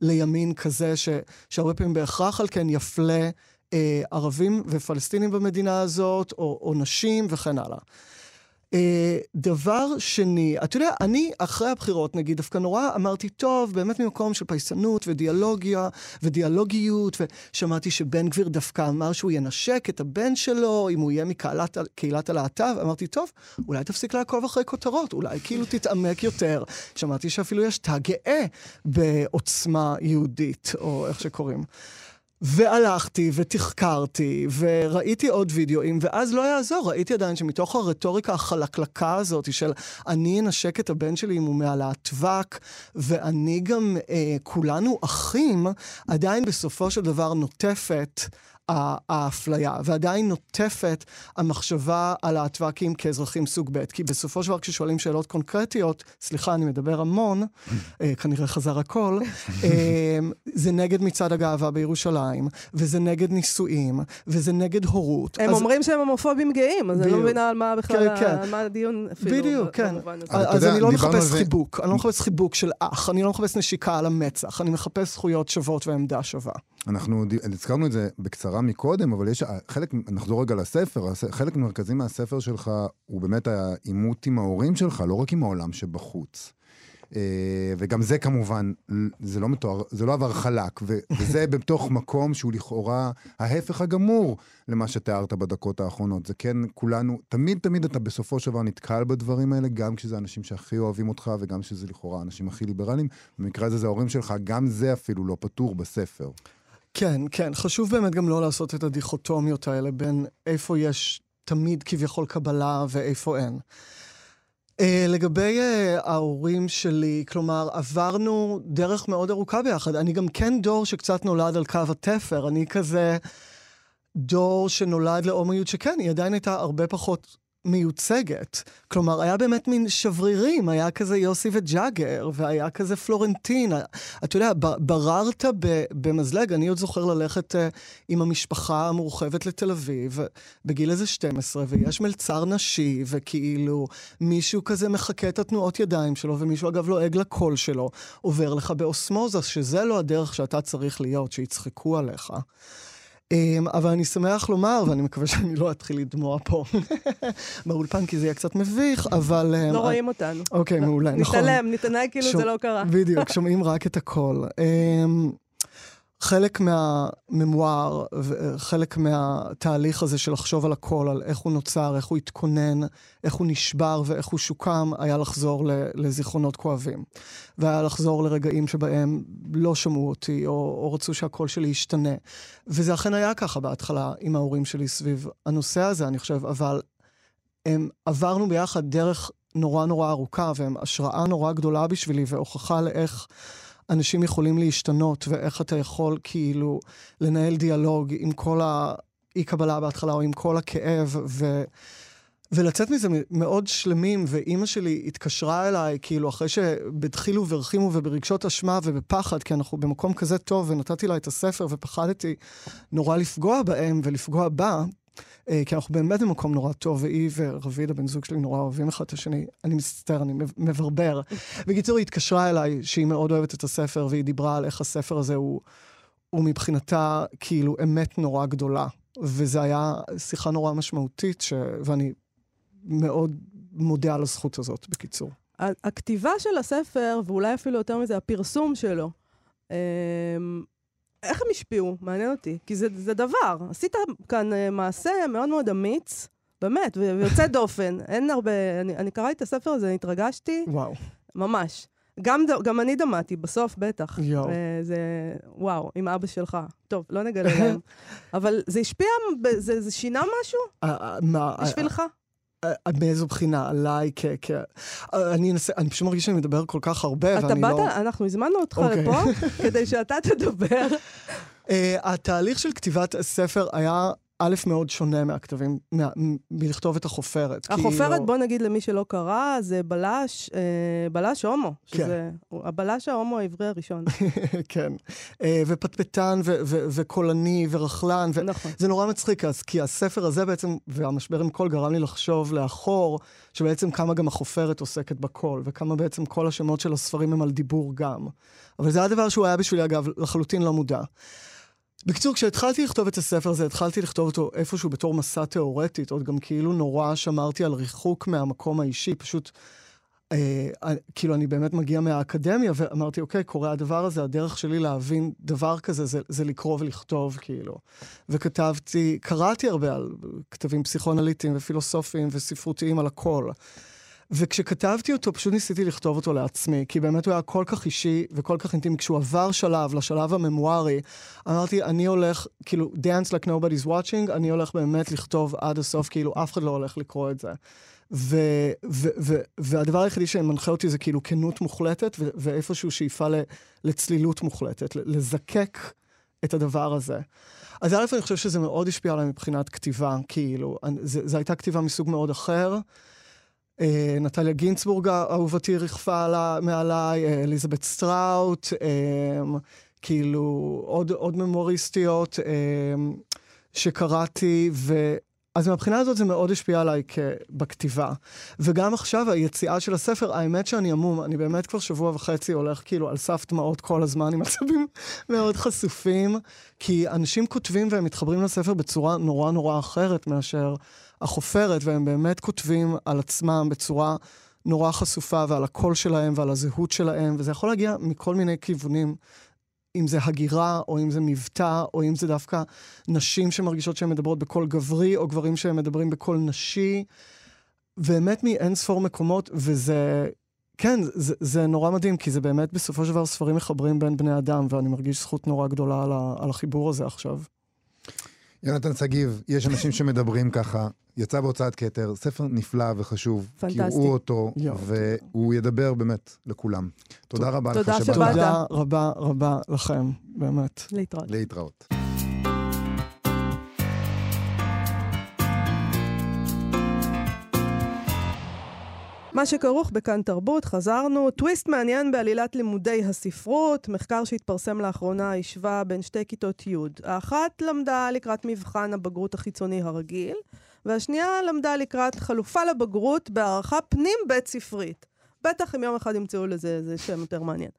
לימין כזה, ש, שהרבה פעמים בהכרח על כן יפלה אה, ערבים ופלסטינים במדינה הזאת, או, או נשים וכן הלאה. Uh, דבר שני, אתה יודע, אני אחרי הבחירות, נגיד, דווקא נורא אמרתי, טוב, באמת ממקום של פייסנות ודיאלוגיה ודיאלוגיות, ושמעתי שבן גביר דווקא אמר שהוא ינשק את הבן שלו, אם הוא יהיה מקהילת הלהט"ב, אמרתי, טוב, אולי תפסיק לעקוב אחרי כותרות, אולי כאילו תתעמק יותר. שמעתי שאפילו יש תא גאה בעוצמה יהודית, או איך שקוראים. והלכתי ותחקרתי וראיתי עוד וידאוים, ואז לא יעזור, ראיתי עדיין שמתוך הרטוריקה החלקלקה הזאת של אני אנשק את הבן שלי אם הוא מהלהטב"ק, ואני גם, אה, כולנו אחים, עדיין בסופו של דבר נוטפת האפליה, ועדיין נוטפת המחשבה על הטוואקים כאזרחים סוג ב', כי בסופו של דבר כששואלים שאלות קונקרטיות, סליחה, אני מדבר המון, אה, כנראה חזר הכל, אה, זה נגד מצעד הגאווה בירושלים, וזה נגד נישואים, וזה נגד הורות. הם אז... אומרים שהם הומופובים גאים, אז בדיוק. אני לא מבינה על מה בכלל, כן, כן. על מה הדיון אפילו. בדיוק, כן. אז יודע, אני לא מחפש חיבוק, אני לא מחפש חיבוק של אח, אני לא מחפש נשיקה על המצח, אני מחפש זכויות שוות ועמדה שווה. אנחנו הזכרנו את זה בקצרה מקודם, אבל יש חלק, נחזור רגע לספר, חלק מרכזי מהספר שלך הוא באמת העימות עם ההורים שלך, לא רק עם העולם שבחוץ. אה, וגם זה כמובן, זה לא מתואר, זה לא עבר חלק, וזה [LAUGHS] בתוך מקום שהוא לכאורה ההפך הגמור למה שתיארת בדקות האחרונות. זה כן, כולנו, תמיד תמיד אתה בסופו של דבר נתקל בדברים האלה, גם כשזה אנשים שהכי אוהבים אותך, וגם כשזה לכאורה האנשים הכי ליברליים. במקרה הזה זה ההורים שלך, גם זה אפילו לא פתור בספר. כן, כן. חשוב באמת גם לא לעשות את הדיכוטומיות האלה בין איפה יש תמיד כביכול קבלה ואיפה אין. Uh, לגבי uh, ההורים שלי, כלומר, עברנו דרך מאוד ארוכה ביחד. אני גם כן דור שקצת נולד על קו התפר. אני כזה דור שנולד להומואיות שכן, היא עדיין הייתה הרבה פחות מיוצגת. כלומר, היה באמת מין שברירים, היה כזה יוסי וג'אגר, והיה כזה פלורנטין. אתה יודע, בררת במזלג, אני עוד זוכר ללכת uh, עם המשפחה המורחבת לתל אביב, בגיל איזה 12, ויש מלצר נשי, וכאילו מישהו כזה מחקה את התנועות ידיים שלו, ומישהו אגב לועג לקול שלו, עובר לך באוסמוזה, שזה לא הדרך שאתה צריך להיות, שיצחקו עליך. Um, אבל אני שמח לומר, ואני מקווה שאני לא אתחיל לדמוע פה [LAUGHS] באולפן, כי זה יהיה קצת מביך, אבל... Um, לא רואים אותנו. אוקיי, מעולה, נכון. נתעלם, נתענג כאילו זה לא קרה. בדיוק, שומעים רק את הכל. חלק מהממואר, חלק מהתהליך הזה של לחשוב על הכל, על איך הוא נוצר, איך הוא התכונן, איך הוא נשבר ואיך הוא שוקם, היה לחזור לזיכרונות כואבים. והיה לחזור לרגעים שבהם לא שמעו אותי, או, או רצו שהקול שלי ישתנה. וזה אכן היה ככה בהתחלה עם ההורים שלי סביב הנושא הזה, אני חושב, אבל הם עברנו ביחד דרך נורא נורא ארוכה, והם השראה נורא גדולה בשבילי, והוכחה לאיך... אנשים יכולים להשתנות, ואיך אתה יכול כאילו לנהל דיאלוג עם כל האי-קבלה בהתחלה, או עם כל הכאב, ו... ולצאת מזה מאוד שלמים, ואימא שלי התקשרה אליי, כאילו, אחרי שבדחילו ורחימו וברגשות אשמה ובפחד, כי אנחנו במקום כזה טוב, ונתתי לה את הספר, ופחדתי נורא לפגוע בהם ולפגוע בה, כי אנחנו באמת במקום נורא טוב, והיא ורביד, הבן זוג שלי, נורא אוהבים אחד את השני. אני מסתתר, אני מברבר. בקיצור, היא התקשרה אליי שהיא מאוד אוהבת את הספר, והיא דיברה על איך הספר הזה הוא, הוא מבחינתה כאילו אמת נורא גדולה. וזו היה שיחה נורא משמעותית, ש... ואני מאוד מודה על הזכות הזאת, בקיצור. הכתיבה של הספר, ואולי אפילו יותר מזה, הפרסום שלו, אמ, איך הם השפיעו? מעניין אותי. כי זה, זה דבר. עשית כאן uh, מעשה מאוד מאוד אמיץ, באמת, ויוצא [LAUGHS] דופן. אין הרבה... אני, אני קראתי את הספר הזה, התרגשתי. וואו. ממש. גם, גם אני דמעתי, בסוף בטח. יואו. זה, וואו, עם אבא שלך. טוב, לא נגלה להם. [LAUGHS] אבל זה השפיע, זה, זה שינה משהו? Uh, מה? בשבילך? אה, מאיזו בחינה? עליי כ... כ... אה, אני אנסה, אני פשוט מרגיש שאני מדבר כל כך הרבה, ואני באת, לא... אתה באת, אנחנו הזמנו אותך okay. אוקיי. לפה כדי שאתה תדבר. uh, [LAUGHS] התהליך של כתיבת הספר היה א', מאוד שונה מהכתבים, מה, מלכתוב את החופרת. החופרת, כאילו... בוא נגיד למי שלא קרא, זה בלש, אה, בלש הומו. כן. שזה הבלש ההומו העברי הראשון. [LAUGHS] כן. אה, ופטפטן ו- ו- וקולני ורכלן. ו- נכון. זה נורא מצחיק, אז כי הספר הזה בעצם, והמשבר עם קול גרם לי לחשוב לאחור, שבעצם כמה גם החופרת עוסקת בקול, וכמה בעצם כל השמות של הספרים הם על דיבור גם. אבל זה היה דבר שהוא היה בשבילי, אגב, לחלוטין לא מודע. בקיצור, כשהתחלתי לכתוב את הספר הזה, התחלתי לכתוב אותו איפשהו בתור מסע תיאורטית, עוד גם כאילו נורא שמרתי על ריחוק מהמקום האישי, פשוט, אה, אה, כאילו אני באמת מגיע מהאקדמיה, ואמרתי, אוקיי, קורה הדבר הזה, הדרך שלי להבין דבר כזה זה, זה לקרוא ולכתוב, כאילו. וכתבתי, קראתי הרבה על כתבים פסיכואנליטיים ופילוסופיים וספרותיים על הכל. וכשכתבתי אותו, פשוט ניסיתי לכתוב אותו לעצמי, כי באמת הוא היה כל כך אישי וכל כך אינטימי. כשהוא עבר שלב, לשלב הממוארי, אמרתי, אני הולך, כאילו, dance like nobody's watching, אני הולך באמת לכתוב עד הסוף, כאילו, אף אחד לא הולך לקרוא את זה. ו- ו- ו- והדבר היחידי שמנחה אותי זה כאילו כנות מוחלטת, ו- ואיפשהו שאיפה לצלילות מוחלטת, לזקק את הדבר הזה. אז א', אני חושב שזה מאוד השפיע עליי מבחינת כתיבה, כאילו, זו הייתה כתיבה מסוג מאוד אחר. אה, נטליה גינצבורג אהובתי רכפה מעליי, אה, אליזבת סטראוט, אה, כאילו עוד, עוד ממוריסטיות שקראתי, ו... אז מהבחינה הזאת זה מאוד השפיע עליי בכתיבה. וגם עכשיו, היציאה של הספר, האמת שאני עמום, אני באמת כבר שבוע וחצי הולך כאילו על סף דמעות כל הזמן, עם [LAUGHS] עצבים מאוד חשופים, כי אנשים כותבים והם מתחברים לספר בצורה נורא נורא אחרת מאשר החופרת, והם באמת כותבים על עצמם בצורה נורא חשופה ועל הקול שלהם ועל הזהות שלהם, וזה יכול להגיע מכל מיני כיוונים. אם זה הגירה, או אם זה מבטא, או אם זה דווקא נשים שמרגישות שהן מדברות בקול גברי, או גברים שהם מדברים בקול נשי. באמת מאין ספור מקומות, וזה... כן, זה, זה נורא מדהים, כי זה באמת בסופו של דבר ספרים מחברים בין בני אדם, ואני מרגיש זכות נורא גדולה על, ה, על החיבור הזה עכשיו. יונתן שגיב, יש אנשים שמדברים ככה, יצא בהוצאת כתר, ספר נפלא וחשוב. פנטסטי. קראו אותו, והוא ידבר באמת לכולם. תודה רבה לך. שבאת. תודה רבה רבה לכם, באמת. להתראות. להתראות. מה שכרוך בכאן תרבות, חזרנו. טוויסט מעניין בעלילת לימודי הספרות. מחקר שהתפרסם לאחרונה השווה בין שתי כיתות י'. האחת למדה לקראת מבחן הבגרות החיצוני הרגיל, והשנייה למדה לקראת חלופה לבגרות בהערכה פנים-בית ספרית. בטח אם יום אחד ימצאו לזה איזה שם יותר מעניין.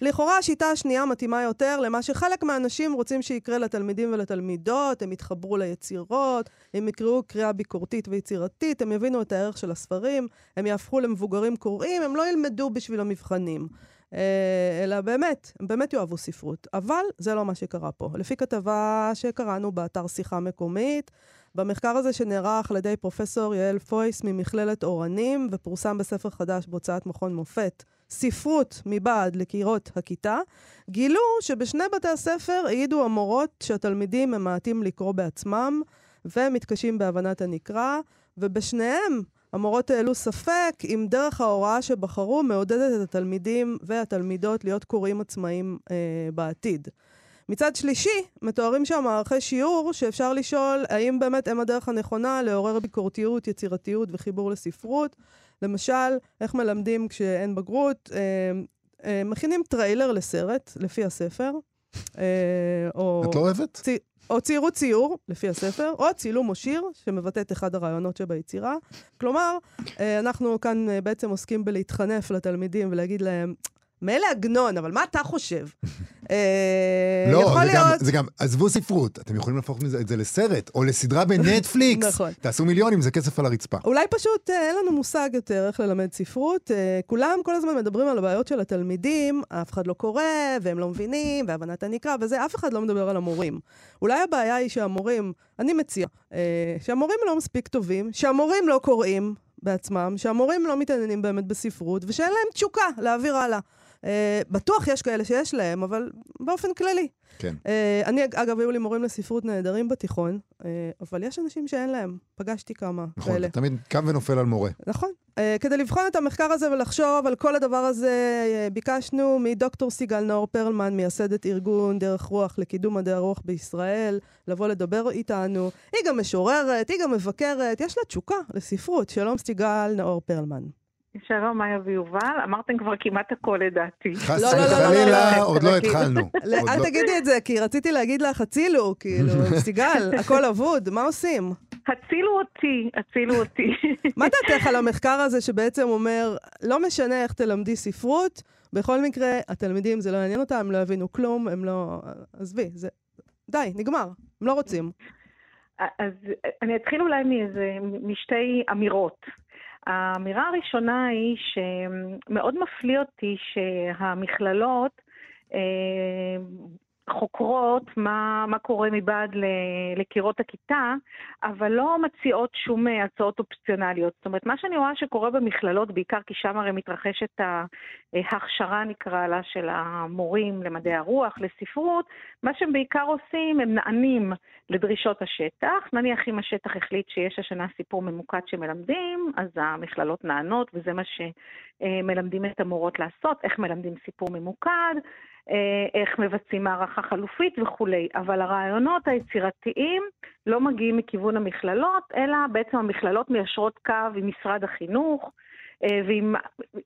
לכאורה השיטה השנייה מתאימה יותר למה שחלק מהאנשים רוצים שיקרה לתלמידים ולתלמידות, הם יתחברו ליצירות, הם יקראו קריאה ביקורתית ויצירתית, הם יבינו את הערך של הספרים, הם יהפכו למבוגרים קוראים, הם לא ילמדו בשביל המבחנים. אה, אלא באמת, הם באמת יאהבו ספרות. אבל זה לא מה שקרה פה. לפי כתבה שקראנו באתר שיחה מקומית, במחקר הזה שנערך על ידי פרופסור יעל פויס ממכללת אורנים, ופורסם בספר חדש בהוצאת מכון מופת, ספרות מבעד לקירות הכיתה, גילו שבשני בתי הספר העידו המורות שהתלמידים ממעטים לקרוא בעצמם, ומתקשים בהבנת הנקרא, ובשניהם המורות העלו ספק אם דרך ההוראה שבחרו מעודדת את התלמידים והתלמידות להיות קוראים עצמאיים אה, בעתיד. מצד שלישי, מתוארים שם מערכי שיעור שאפשר לשאול האם באמת הם הדרך הנכונה לעורר ביקורתיות, יצירתיות וחיבור לספרות. למשל, איך מלמדים כשאין בגרות? אה, אה, מכינים טריילר לסרט, לפי הספר. אה, או... את לא אוהבת? או ציירו ציור, לפי הספר, או צילום או שיר, שמבטא את אחד הרעיונות שביצירה. כלומר, אה, אנחנו כאן אה, בעצם עוסקים בלהתחנף לתלמידים ולהגיד להם, מילא עגנון, אבל מה אתה חושב? [LAUGHS] אה, לא, זה גם, להיות... זה גם, עזבו ספרות, אתם יכולים להפוך את זה לסרט, או לסדרה בנטפליקס. [LAUGHS] נכון. תעשו מיליונים, זה כסף על הרצפה. אולי פשוט אה, אין לנו מושג יותר איך ללמד ספרות. אה, כולם כל הזמן מדברים על הבעיות של התלמידים, אף אחד לא קורא, והם לא מבינים, והבנת הנקרא, וזה, אף אחד לא מדבר על המורים. אולי הבעיה היא שהמורים, אני מציע, שהמורים לא מספיק טובים, שהמורים לא קוראים בעצמם, שהמורים לא מתעניינים באמת בספרות, ושאין להם תשוקה להעביר הלאה. אה, בטוח יש כאלה שיש להם, אבל באופן כללי. כן. אה, אני, אגב, היו לי מורים לספרות נהדרים בתיכון, אה, אבל יש אנשים שאין להם. פגשתי כמה נכון, כאלה. אתה תמיד קם ונופל על מורה. נכון. כדי לבחון את המחקר הזה ולחשוב על כל הדבר הזה, ביקשנו מדוקטור סיגל נאור פרלמן, מייסדת ארגון דרך רוח לקידום מדעי הרוח בישראל, לבוא לדבר איתנו. היא גם משוררת, היא גם מבקרת, יש לה תשוקה לספרות. שלום סיגל נאור פרלמן. שלום, מאיה ויובל. אמרתם כבר כמעט הכל לדעתי. חס לא, לא, לא, לא, וחלילה, לא. עוד לא. התחלנו. [LAUGHS] אל תגידי את זה, כי רציתי להגיד לך, הצילו, כאילו, [LAUGHS] סיגל, הכל אבוד, מה עושים? הצילו אותי, הצילו אותי. [LAUGHS] מה דעתך על המחקר הזה שבעצם אומר, לא משנה איך תלמדי ספרות, בכל מקרה, התלמידים, זה לא יעניין אותם, הם לא יבינו כלום, הם לא... עזבי, זה... די, נגמר, הם לא רוצים. אז אני אתחיל אולי מאיזה, משתי אמירות. האמירה הראשונה היא שמאוד מפליא אותי שהמכללות אה, חוקרות מה, מה קורה מבעד לקירות הכיתה, אבל לא מציעות שום אה, הצעות אופציונליות. זאת אומרת, מה שאני רואה שקורה במכללות, בעיקר כי שם הרי מתרחשת אה, ההכשרה, נקרא לה, של המורים למדעי הרוח, לספרות, מה שהם בעיקר עושים, הם נענים לדרישות השטח. נניח אם השטח החליט שיש השנה סיפור ממוקד שמלמדים, אז המכללות נענות, וזה מה שמלמדים את המורות לעשות, איך מלמדים סיפור ממוקד, אה, איך מבצעים מערכה חלופית וכולי. אבל הרעיונות היצירתיים לא מגיעים מכיוון המכללות, אלא בעצם המכללות מיישרות קו עם משרד החינוך, אה, ועם,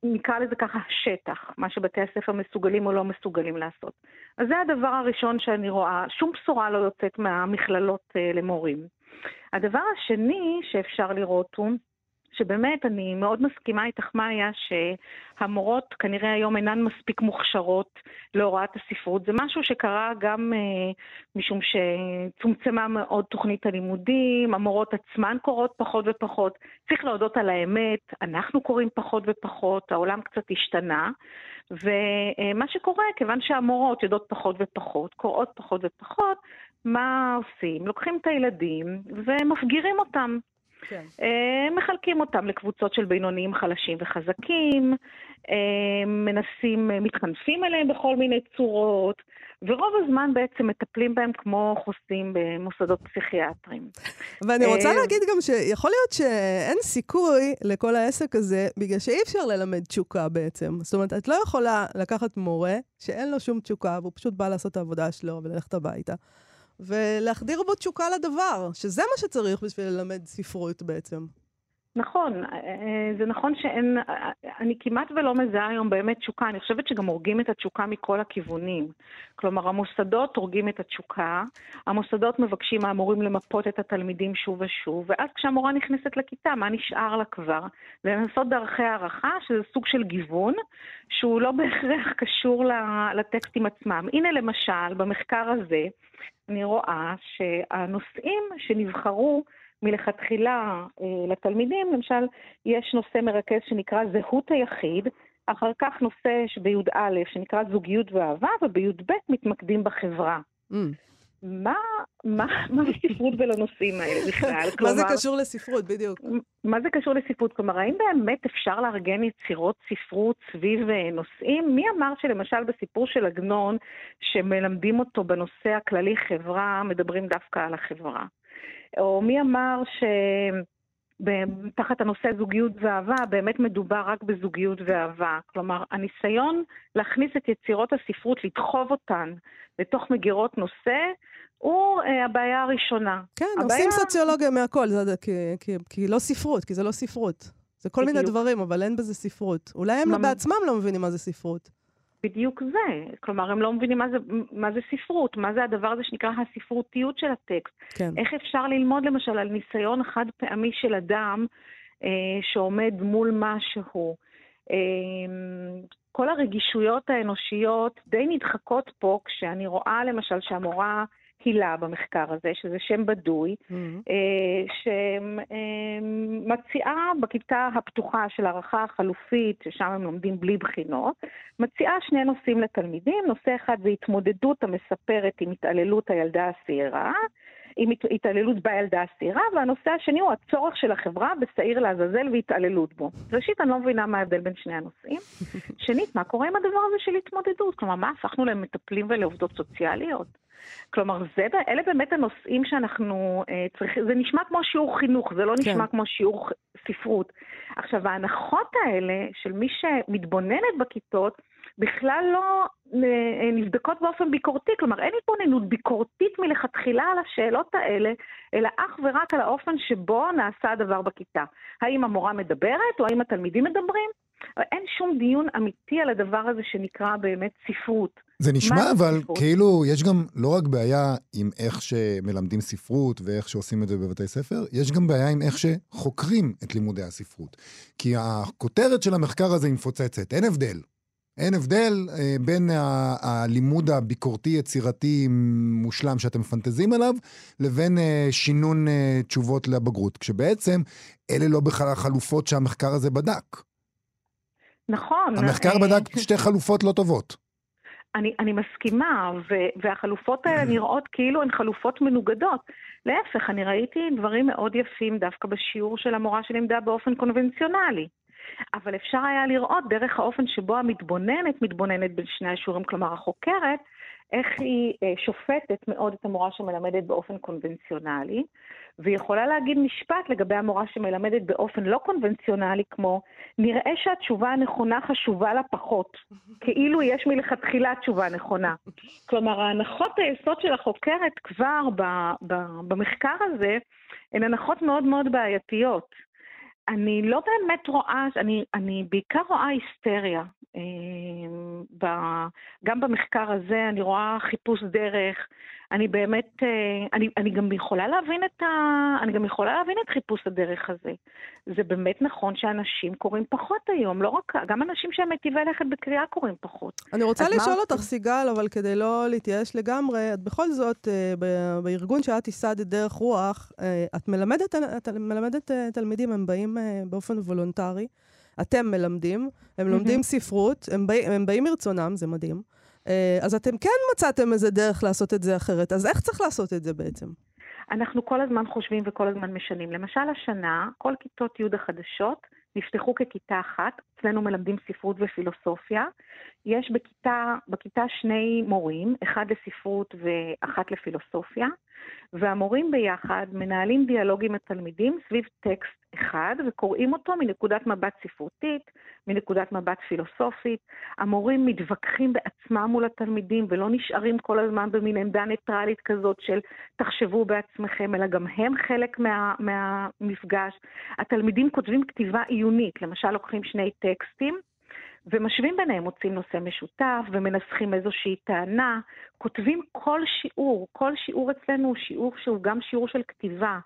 נקרא לזה ככה, שטח, מה שבתי הספר מסוגלים או לא מסוגלים לעשות. אז זה הדבר הראשון שאני רואה, שום בשורה לא יוצאת מהמכללות אה, למורים. הדבר השני שאפשר לראות הוא שבאמת, אני מאוד מסכימה איתך, מאיה, שהמורות כנראה היום אינן מספיק מוכשרות להוראת הספרות. זה משהו שקרה גם אה, משום שצומצמה מאוד תוכנית הלימודים, המורות עצמן קוראות פחות ופחות. צריך להודות על האמת, אנחנו קוראים פחות ופחות, העולם קצת השתנה. ומה שקורה, כיוון שהמורות יודעות פחות ופחות, קוראות פחות ופחות, מה עושים? לוקחים את הילדים ומפגירים אותם. כן. אה, מחלקים אותם לקבוצות של בינוניים חלשים וחזקים, אה, מנסים, אה, מתחנפים אליהם בכל מיני צורות, ורוב הזמן בעצם מטפלים בהם כמו חוסים במוסדות פסיכיאטריים. ואני רוצה להגיד גם שיכול להיות שאין סיכוי לכל העסק הזה, בגלל שאי אפשר ללמד תשוקה בעצם. זאת אומרת, את לא יכולה לקחת מורה שאין לו שום תשוקה, והוא פשוט בא לעשות את העבודה שלו וללכת הביתה. ולהחדיר בו תשוקה לדבר, שזה מה שצריך בשביל ללמד ספרות בעצם. נכון, אה, זה נכון שאין, אני כמעט ולא מזהה היום באמת תשוקה, אני חושבת שגם הורגים את התשוקה מכל הכיוונים. כלומר, המוסדות הורגים את התשוקה, המוסדות מבקשים מהמורים למפות את התלמידים שוב ושוב, ואז כשהמורה נכנסת לכיתה, מה נשאר לה כבר? לנסות דרכי הערכה, שזה סוג של גיוון, שהוא לא בהכרח קשור לטקסטים עצמם. הנה למשל, במחקר הזה, אני רואה שהנושאים שנבחרו מלכתחילה אה, לתלמידים, למשל, יש נושא מרכז שנקרא זהות היחיד, אחר כך נושא בי"א שנקרא זוגיות ואהבה, ובי"ב מתמקדים בחברה. Mm. מה, מה, מה הספרות ולנושאים האלה בכלל? מה זה קשור לספרות, בדיוק. מה זה קשור לספרות? כלומר, האם באמת אפשר לארגן יצירות ספרות סביב אה, נושאים? מי אמר שלמשל בסיפור של עגנון, שמלמדים אותו בנושא הכללי חברה, מדברים דווקא על החברה? או מי אמר ש... תחת הנושא זוגיות ואהבה, באמת מדובר רק בזוגיות ואהבה. כלומר, הניסיון להכניס את יצירות הספרות, לדחוב אותן לתוך מגירות נושא, הוא אה, הבעיה הראשונה. כן, הבעיה... עושים סוציולוגיה מהכל, זה, כי, כי, כי לא ספרות, כי זה לא ספרות. זה כל בדיוק. מיני דברים, אבל אין בזה ספרות. אולי הם ממש... בעצמם לא מבינים מה זה ספרות. בדיוק זה. כלומר, הם לא מבינים מה זה, מה זה ספרות, מה זה הדבר הזה שנקרא הספרותיות של הטקסט. כן. איך אפשר ללמוד למשל על ניסיון חד פעמי של אדם אה, שעומד מול משהו. אה, כל הרגישויות האנושיות די נדחקות פה כשאני רואה למשל שהמורה הילה במחקר הזה, שזה שם בדוי, mm-hmm. שמציעה בכיתה הפתוחה של הערכה החלופית, ששם הם לומדים בלי בחינות, מציעה שני נושאים לתלמידים. נושא אחד זה התמודדות המספרת עם התעללות הילדה הצעירה, עם התעללות בילדה הצעירה, והנושא השני הוא הצורך של החברה בשעיר לעזאזל והתעללות בו. ראשית, אני לא מבינה מה ההבדל בין שני הנושאים. [LAUGHS] שנית, מה קורה עם הדבר הזה של התמודדות? כלומר, מה, הפכנו למטפלים ולעובדות סוציאליות? כלומר, זה, אלה באמת הנושאים שאנחנו אה, צריכים, זה נשמע כמו שיעור חינוך, זה לא כן. נשמע כמו שיעור ספרות. עכשיו, ההנחות האלה של מי שמתבוננת בכיתות, בכלל לא אה, נבדקות באופן ביקורתי, כלומר אין התבוננות ביקורתית מלכתחילה על השאלות האלה, אלא אך ורק על האופן שבו נעשה הדבר בכיתה. האם המורה מדברת או האם התלמידים מדברים? אין שום דיון אמיתי על הדבר הזה שנקרא באמת ספרות. זה נשמע אבל ספרות? כאילו יש גם לא רק בעיה עם איך שמלמדים ספרות ואיך שעושים את זה בבתי ספר, יש גם בעיה עם איך שחוקרים את לימודי הספרות. כי הכותרת של המחקר הזה היא מפוצצת, אין הבדל. אין הבדל אה, בין הלימוד הביקורתי-יצירתי מושלם שאתם מפנטזים עליו, לבין אה, שינון אה, תשובות לבגרות, כשבעצם אלה לא בכלל החלופות שהמחקר הזה בדק. נכון. המחקר אה, בדק שתי חלופות לא טובות. אני, אני מסכימה, ו, והחלופות האלה [CLEARS THROAT] נראות כאילו הן חלופות מנוגדות. להפך, אני ראיתי דברים מאוד יפים דווקא בשיעור של המורה שלימדה באופן קונבנציונלי. אבל אפשר היה לראות דרך האופן שבו המתבוננת מתבוננת בין שני השיעורים, כלומר החוקרת, איך היא אה, שופטת מאוד את המורה שמלמדת באופן קונבנציונלי, והיא יכולה להגיד משפט לגבי המורה שמלמדת באופן לא קונבנציונלי, כמו, נראה שהתשובה הנכונה חשובה לה פחות, [LAUGHS] כאילו יש מלכתחילה תשובה נכונה. כלומר, ההנחות היסוד של החוקרת כבר ב, ב, במחקר הזה, הן הנחות מאוד מאוד בעייתיות. אני לא באמת רואה, אני, אני בעיקר רואה היסטריה. גם במחקר הזה אני רואה חיפוש דרך. אני באמת, אני, אני גם יכולה להבין את ה... אני גם יכולה להבין את חיפוש הדרך הזה. זה באמת נכון שאנשים קוראים פחות היום, לא רק... גם אנשים שהם מיטיבי לכת בקריאה קוראים פחות. אני רוצה לשאול אותך, סיגל, אבל כדי לא להתייאש לגמרי, את בכל זאת, בארגון שאת ייסדת דרך רוח, את מלמדת, את מלמדת תלמידים, הם באים באופן וולונטרי. אתם מלמדים, הם. לומדים ספרות, הם, בא, הם באים מרצונם, זה מדהים. אה, אז אתם כן מצאתם איזה דרך לעשות את זה אחרת, אז איך צריך לעשות את זה בעצם? אנחנו כל הזמן חושבים וכל הזמן משנים. למשל, השנה, כל כיתות י' החדשות נפתחו ככיתה אחת, אצלנו מלמדים ספרות ופילוסופיה. יש בכיתה, בכיתה שני מורים, אחד לספרות ואחת לפילוסופיה, והמורים ביחד מנהלים דיאלוג עם התלמידים סביב טקסט אחד, וקוראים אותו מנקודת מבט ספרותית, מנקודת מבט פילוסופית. המורים מתווכחים בעצמם מול התלמידים ולא נשארים כל הזמן במין עמדה ניטרלית כזאת של תחשבו בעצמכם, אלא גם הם חלק מה, מהמפגש. התלמידים כותבים כתיבה עיונית, למשל לוקחים שני טקסטים, ומשווים ביניהם, מוצאים נושא משותף ומנסחים איזושהי טענה, כותבים כל שיעור, כל שיעור אצלנו הוא שיעור שהוא גם שיעור של כתיבה,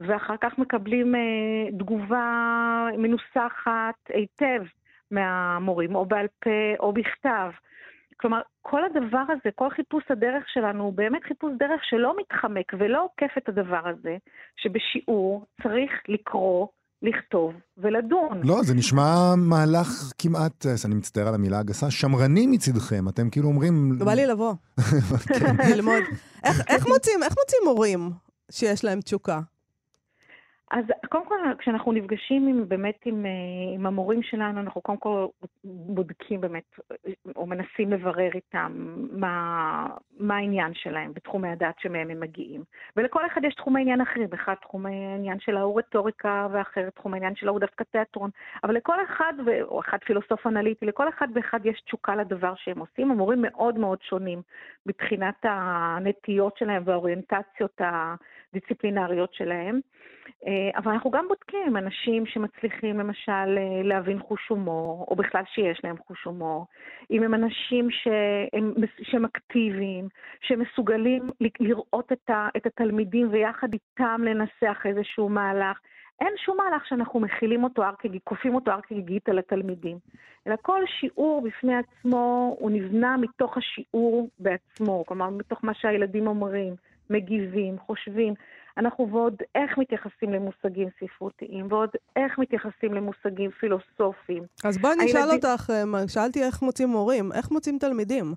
ואחר כך מקבלים אה, תגובה מנוסחת היטב מהמורים, או בעל פה או בכתב. כלומר, כל הדבר הזה, כל חיפוש הדרך שלנו הוא באמת חיפוש דרך שלא מתחמק ולא עוקף את הדבר הזה, שבשיעור צריך לקרוא לכתוב ולדון. לא, זה נשמע מהלך כמעט, אה, אני מצטער על המילה הגסה, שמרני מצידכם. אתם כאילו אומרים... בא לי לבוא. כן. [LAUGHS] ללמוד. איך מוצאים מורים שיש להם תשוקה? אז קודם כל, כשאנחנו נפגשים עם, באמת עם, אה, עם המורים שלנו, אנחנו קודם כל בודקים באמת, או מנסים לברר איתם מה, מה העניין שלהם בתחומי הדעת שמהם הם מגיעים. ולכל אחד יש תחומי עניין אחרים, אחד תחום העניין של ההוא רטוריקה, ואחר תחום העניין של ההוא דווקא תיאטרון. אבל לכל אחד, או אחד פילוסוף אנליטי, לכל אחד ואחד יש תשוקה לדבר שהם עושים. המורים מאוד מאוד שונים מבחינת הנטיות שלהם והאוריינטציות הדיסציפלינריות שלהם. אה, אבל אנחנו גם בודקים אנשים שמצליחים למשל אה, להבין חוש הומור, או בכלל שיש להם חוש הומור, אם הם אנשים שהם, שהם אקטיביים, שמסוגלים לראות את, ה, את התלמידים ויחד איתם לנסח איזשהו מהלך. אין שום מהלך שאנחנו מכילים אותו כגיגית, כופים אותו הר כגיגית על התלמידים, אלא כל שיעור בפני עצמו הוא נבנה מתוך השיעור בעצמו, כלומר מתוך מה שהילדים אומרים, מגיבים, חושבים. אנחנו ועוד איך מתייחסים למושגים ספרותיים, ועוד איך מתייחסים למושגים פילוסופיים. אז בואי נשאל הילדים... אותך, אה, שאלתי איך מוצאים מורים, איך מוצאים תלמידים?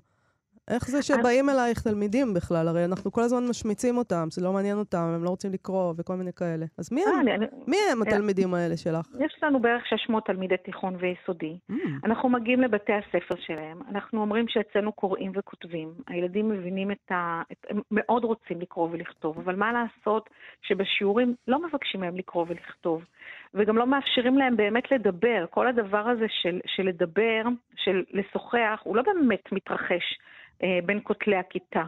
איך זה שבאים אלייך תלמידים בכלל? הרי אנחנו כל הזמן משמיצים אותם, זה לא מעניין אותם, הם לא רוצים לקרוא וכל מיני כאלה. אז מי הם, אני, מי הם התלמידים האלה שלך? יש לנו בערך 600 תלמידי תיכון ויסודי. Mm. אנחנו מגיעים לבתי הספר שלהם, אנחנו אומרים שאצלנו קוראים וכותבים. הילדים מבינים את ה... הם מאוד רוצים לקרוא ולכתוב, אבל מה לעשות שבשיעורים לא מבקשים מהם לקרוא ולכתוב. וגם לא מאפשרים להם באמת לדבר. כל הדבר הזה של, של לדבר, של לשוחח, הוא לא באמת מתרחש אה, בין כותלי הכיתה.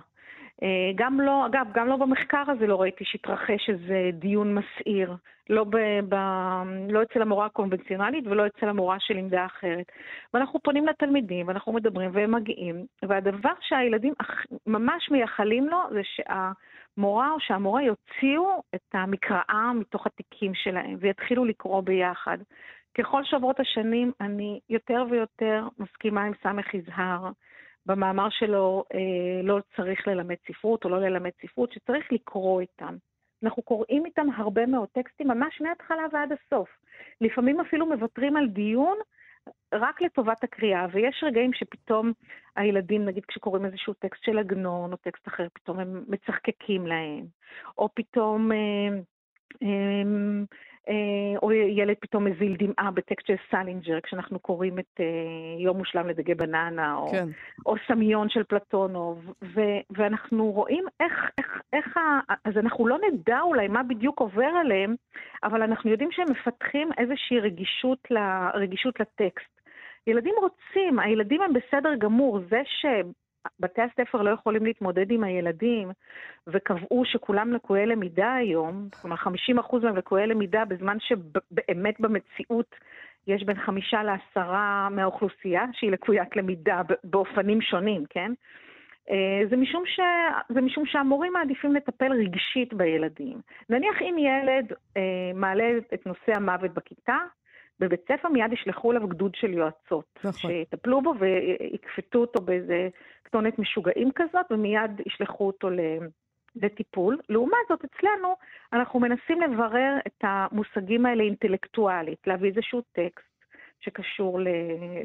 אה, גם לא, אגב, גם לא במחקר הזה לא ראיתי שהתרחש איזה דיון מסעיר. לא, ב, ב, לא אצל המורה הקונבנציונלית ולא אצל המורה של עמדה אחרת. ואנחנו פונים לתלמידים ואנחנו מדברים והם מגיעים, והדבר שהילדים ממש מייחלים לו זה שהמורה או שהמורה יוציאו את המקראה מתוך התיקים שלהם ויתחילו לקרוא ביחד. ככל שעוברות השנים, אני יותר ויותר מסכימה עם סמך יזהר. במאמר שלו אה, לא צריך ללמד ספרות או לא ללמד ספרות, שצריך לקרוא איתם. אנחנו קוראים איתם הרבה מאוד טקסטים, ממש מההתחלה ועד הסוף. לפעמים אפילו מוותרים על דיון רק לטובת הקריאה, ויש רגעים שפתאום הילדים, נגיד כשקוראים איזשהו טקסט של עגנון או טקסט אחר, פתאום הם מצחקקים להם, או פתאום... אה, אה, או ילד פתאום מזיל דמעה בטקסט של סלינג'ר, כשאנחנו קוראים את אה, יום מושלם לדגי בננה, או, כן. או סמיון של פלטונוב, ו, ואנחנו רואים איך, איך, איך ה... אז אנחנו לא נדע אולי מה בדיוק עובר עליהם, אבל אנחנו יודעים שהם מפתחים איזושהי רגישות, ל, רגישות לטקסט. ילדים רוצים, הילדים הם בסדר גמור, זה ש... בתי הספר לא יכולים להתמודד עם הילדים, וקבעו שכולם לקויי למידה היום, כלומר 50% מהם לקויי למידה, בזמן שבאמת במציאות יש בין חמישה לעשרה מהאוכלוסייה שהיא לקוית למידה באופנים שונים, כן? אה, זה משום, ש... זה משום שהמורים מעדיפים לטפל רגשית בילדים. נניח אם ילד אה, מעלה את נושא המוות בכיתה, בבית ספר מיד ישלחו אליו גדוד של יועצות. נכון. שיטפלו בו ויקפטו אותו באיזה כתונת משוגעים כזאת, ומיד ישלחו אותו לטיפול. לעומת זאת, אצלנו אנחנו מנסים לברר את המושגים האלה אינטלקטואלית, להביא איזשהו טקסט. שקשור ל,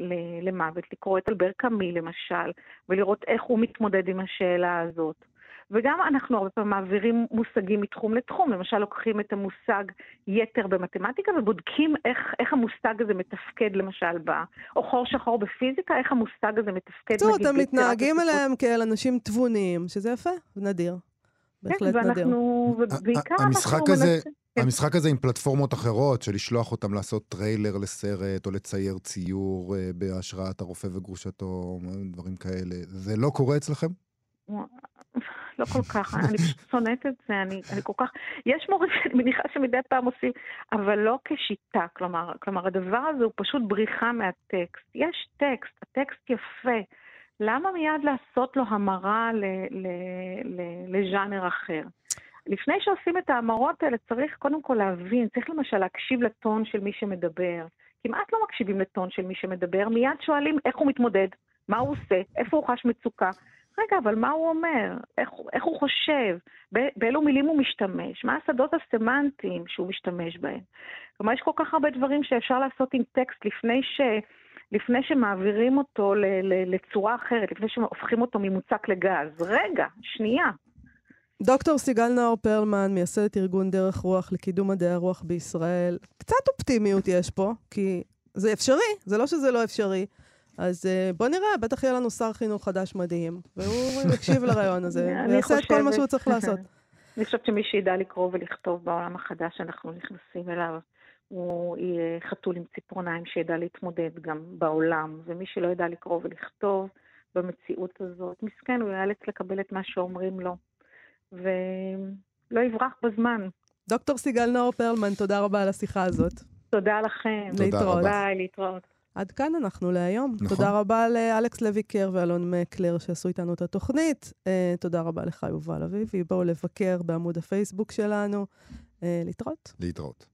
ל, למוות, לקרוא את אלבר קאמי למשל, ולראות איך הוא מתמודד עם השאלה הזאת. וגם אנחנו הרבה פעמים מעבירים מושגים מתחום לתחום, למשל לוקחים את המושג יתר במתמטיקה ובודקים איך, איך המושג הזה מתפקד למשל, ב, או חור שחור בפיזיקה, איך המושג הזה מתפקד נגיד. זאת, אתם מתנהגים אליהם כאל אנשים תבוניים, שזה יפה, נדיר. כן, בהחלט נדיר. ואנחנו, ובעיקר אנחנו מנסים... כן. המשחק הזה עם פלטפורמות אחרות, של לשלוח אותם לעשות טריילר לסרט, או לצייר ציור אה, בהשראת הרופא וגרושתו, דברים כאלה, זה לא קורה אצלכם? לא כל כך, אני פשוט שונאת את זה, אני, אני כל כך... יש מורים שאני מניחה שמדי פעם עושים, אבל לא כשיטה, כלומר, כלומר, הדבר הזה הוא פשוט בריחה מהטקסט. יש טקסט, הטקסט יפה. למה מיד לעשות לו המרה לז'אנר אחר? לפני שעושים את ההמרות האלה צריך קודם כל להבין, צריך למשל להקשיב לטון של מי שמדבר. כמעט לא מקשיבים לטון של מי שמדבר, מיד שואלים איך הוא מתמודד, מה הוא עושה, איפה הוא חש מצוקה. רגע, אבל מה הוא אומר? איך, איך הוא חושב? באילו מילים הוא משתמש? מה השדות הסמנטיים שהוא משתמש בהם? כלומר, יש כל כך הרבה דברים שאפשר לעשות עם טקסט לפני, ש, לפני שמעבירים אותו ל, ל, לצורה אחרת, לפני שהופכים אותו ממוצק לגז. רגע, שנייה. דוקטור סיגל נאור פרלמן, מייסדת ארגון דרך רוח לקידום מדעי הרוח בישראל. קצת אופטימיות יש פה, כי זה אפשרי, זה לא שזה לא אפשרי. אז uh, בוא נראה, בטח יהיה לנו שר חינוך חדש מדהים, והוא [LAUGHS] יקשיב לרעיון הזה, ויעשה את כל מה שהוא צריך לעשות. [LAUGHS] אני חושבת שמי שידע לקרוא ולכתוב בעולם החדש שאנחנו נכנסים אליו, הוא יהיה חתול עם ציפורניים שידע להתמודד גם בעולם, ומי שלא ידע לקרוא ולכתוב במציאות הזאת, מסכן, הוא ייאלץ לקבל את מה שאומרים לו. ולא יברח בזמן. דוקטור סיגל נאור פרלמן, תודה רבה על השיחה הזאת. תודה לכם. תודה להתראות. רבה. ביי, להתראות. עד כאן אנחנו להיום. נכון. תודה רבה לאלכס לויקר ואלון מקלר שעשו איתנו את התוכנית. Uh, תודה רבה לך, יובל אביבי. בואו לבקר בעמוד הפייסבוק שלנו. Uh, להתראות. להתראות.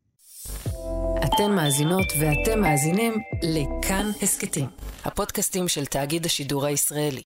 אתן מאזינות ואתם מאזינים לכאן הסכתים, הפודקאסטים של תאגיד השידור הישראלי.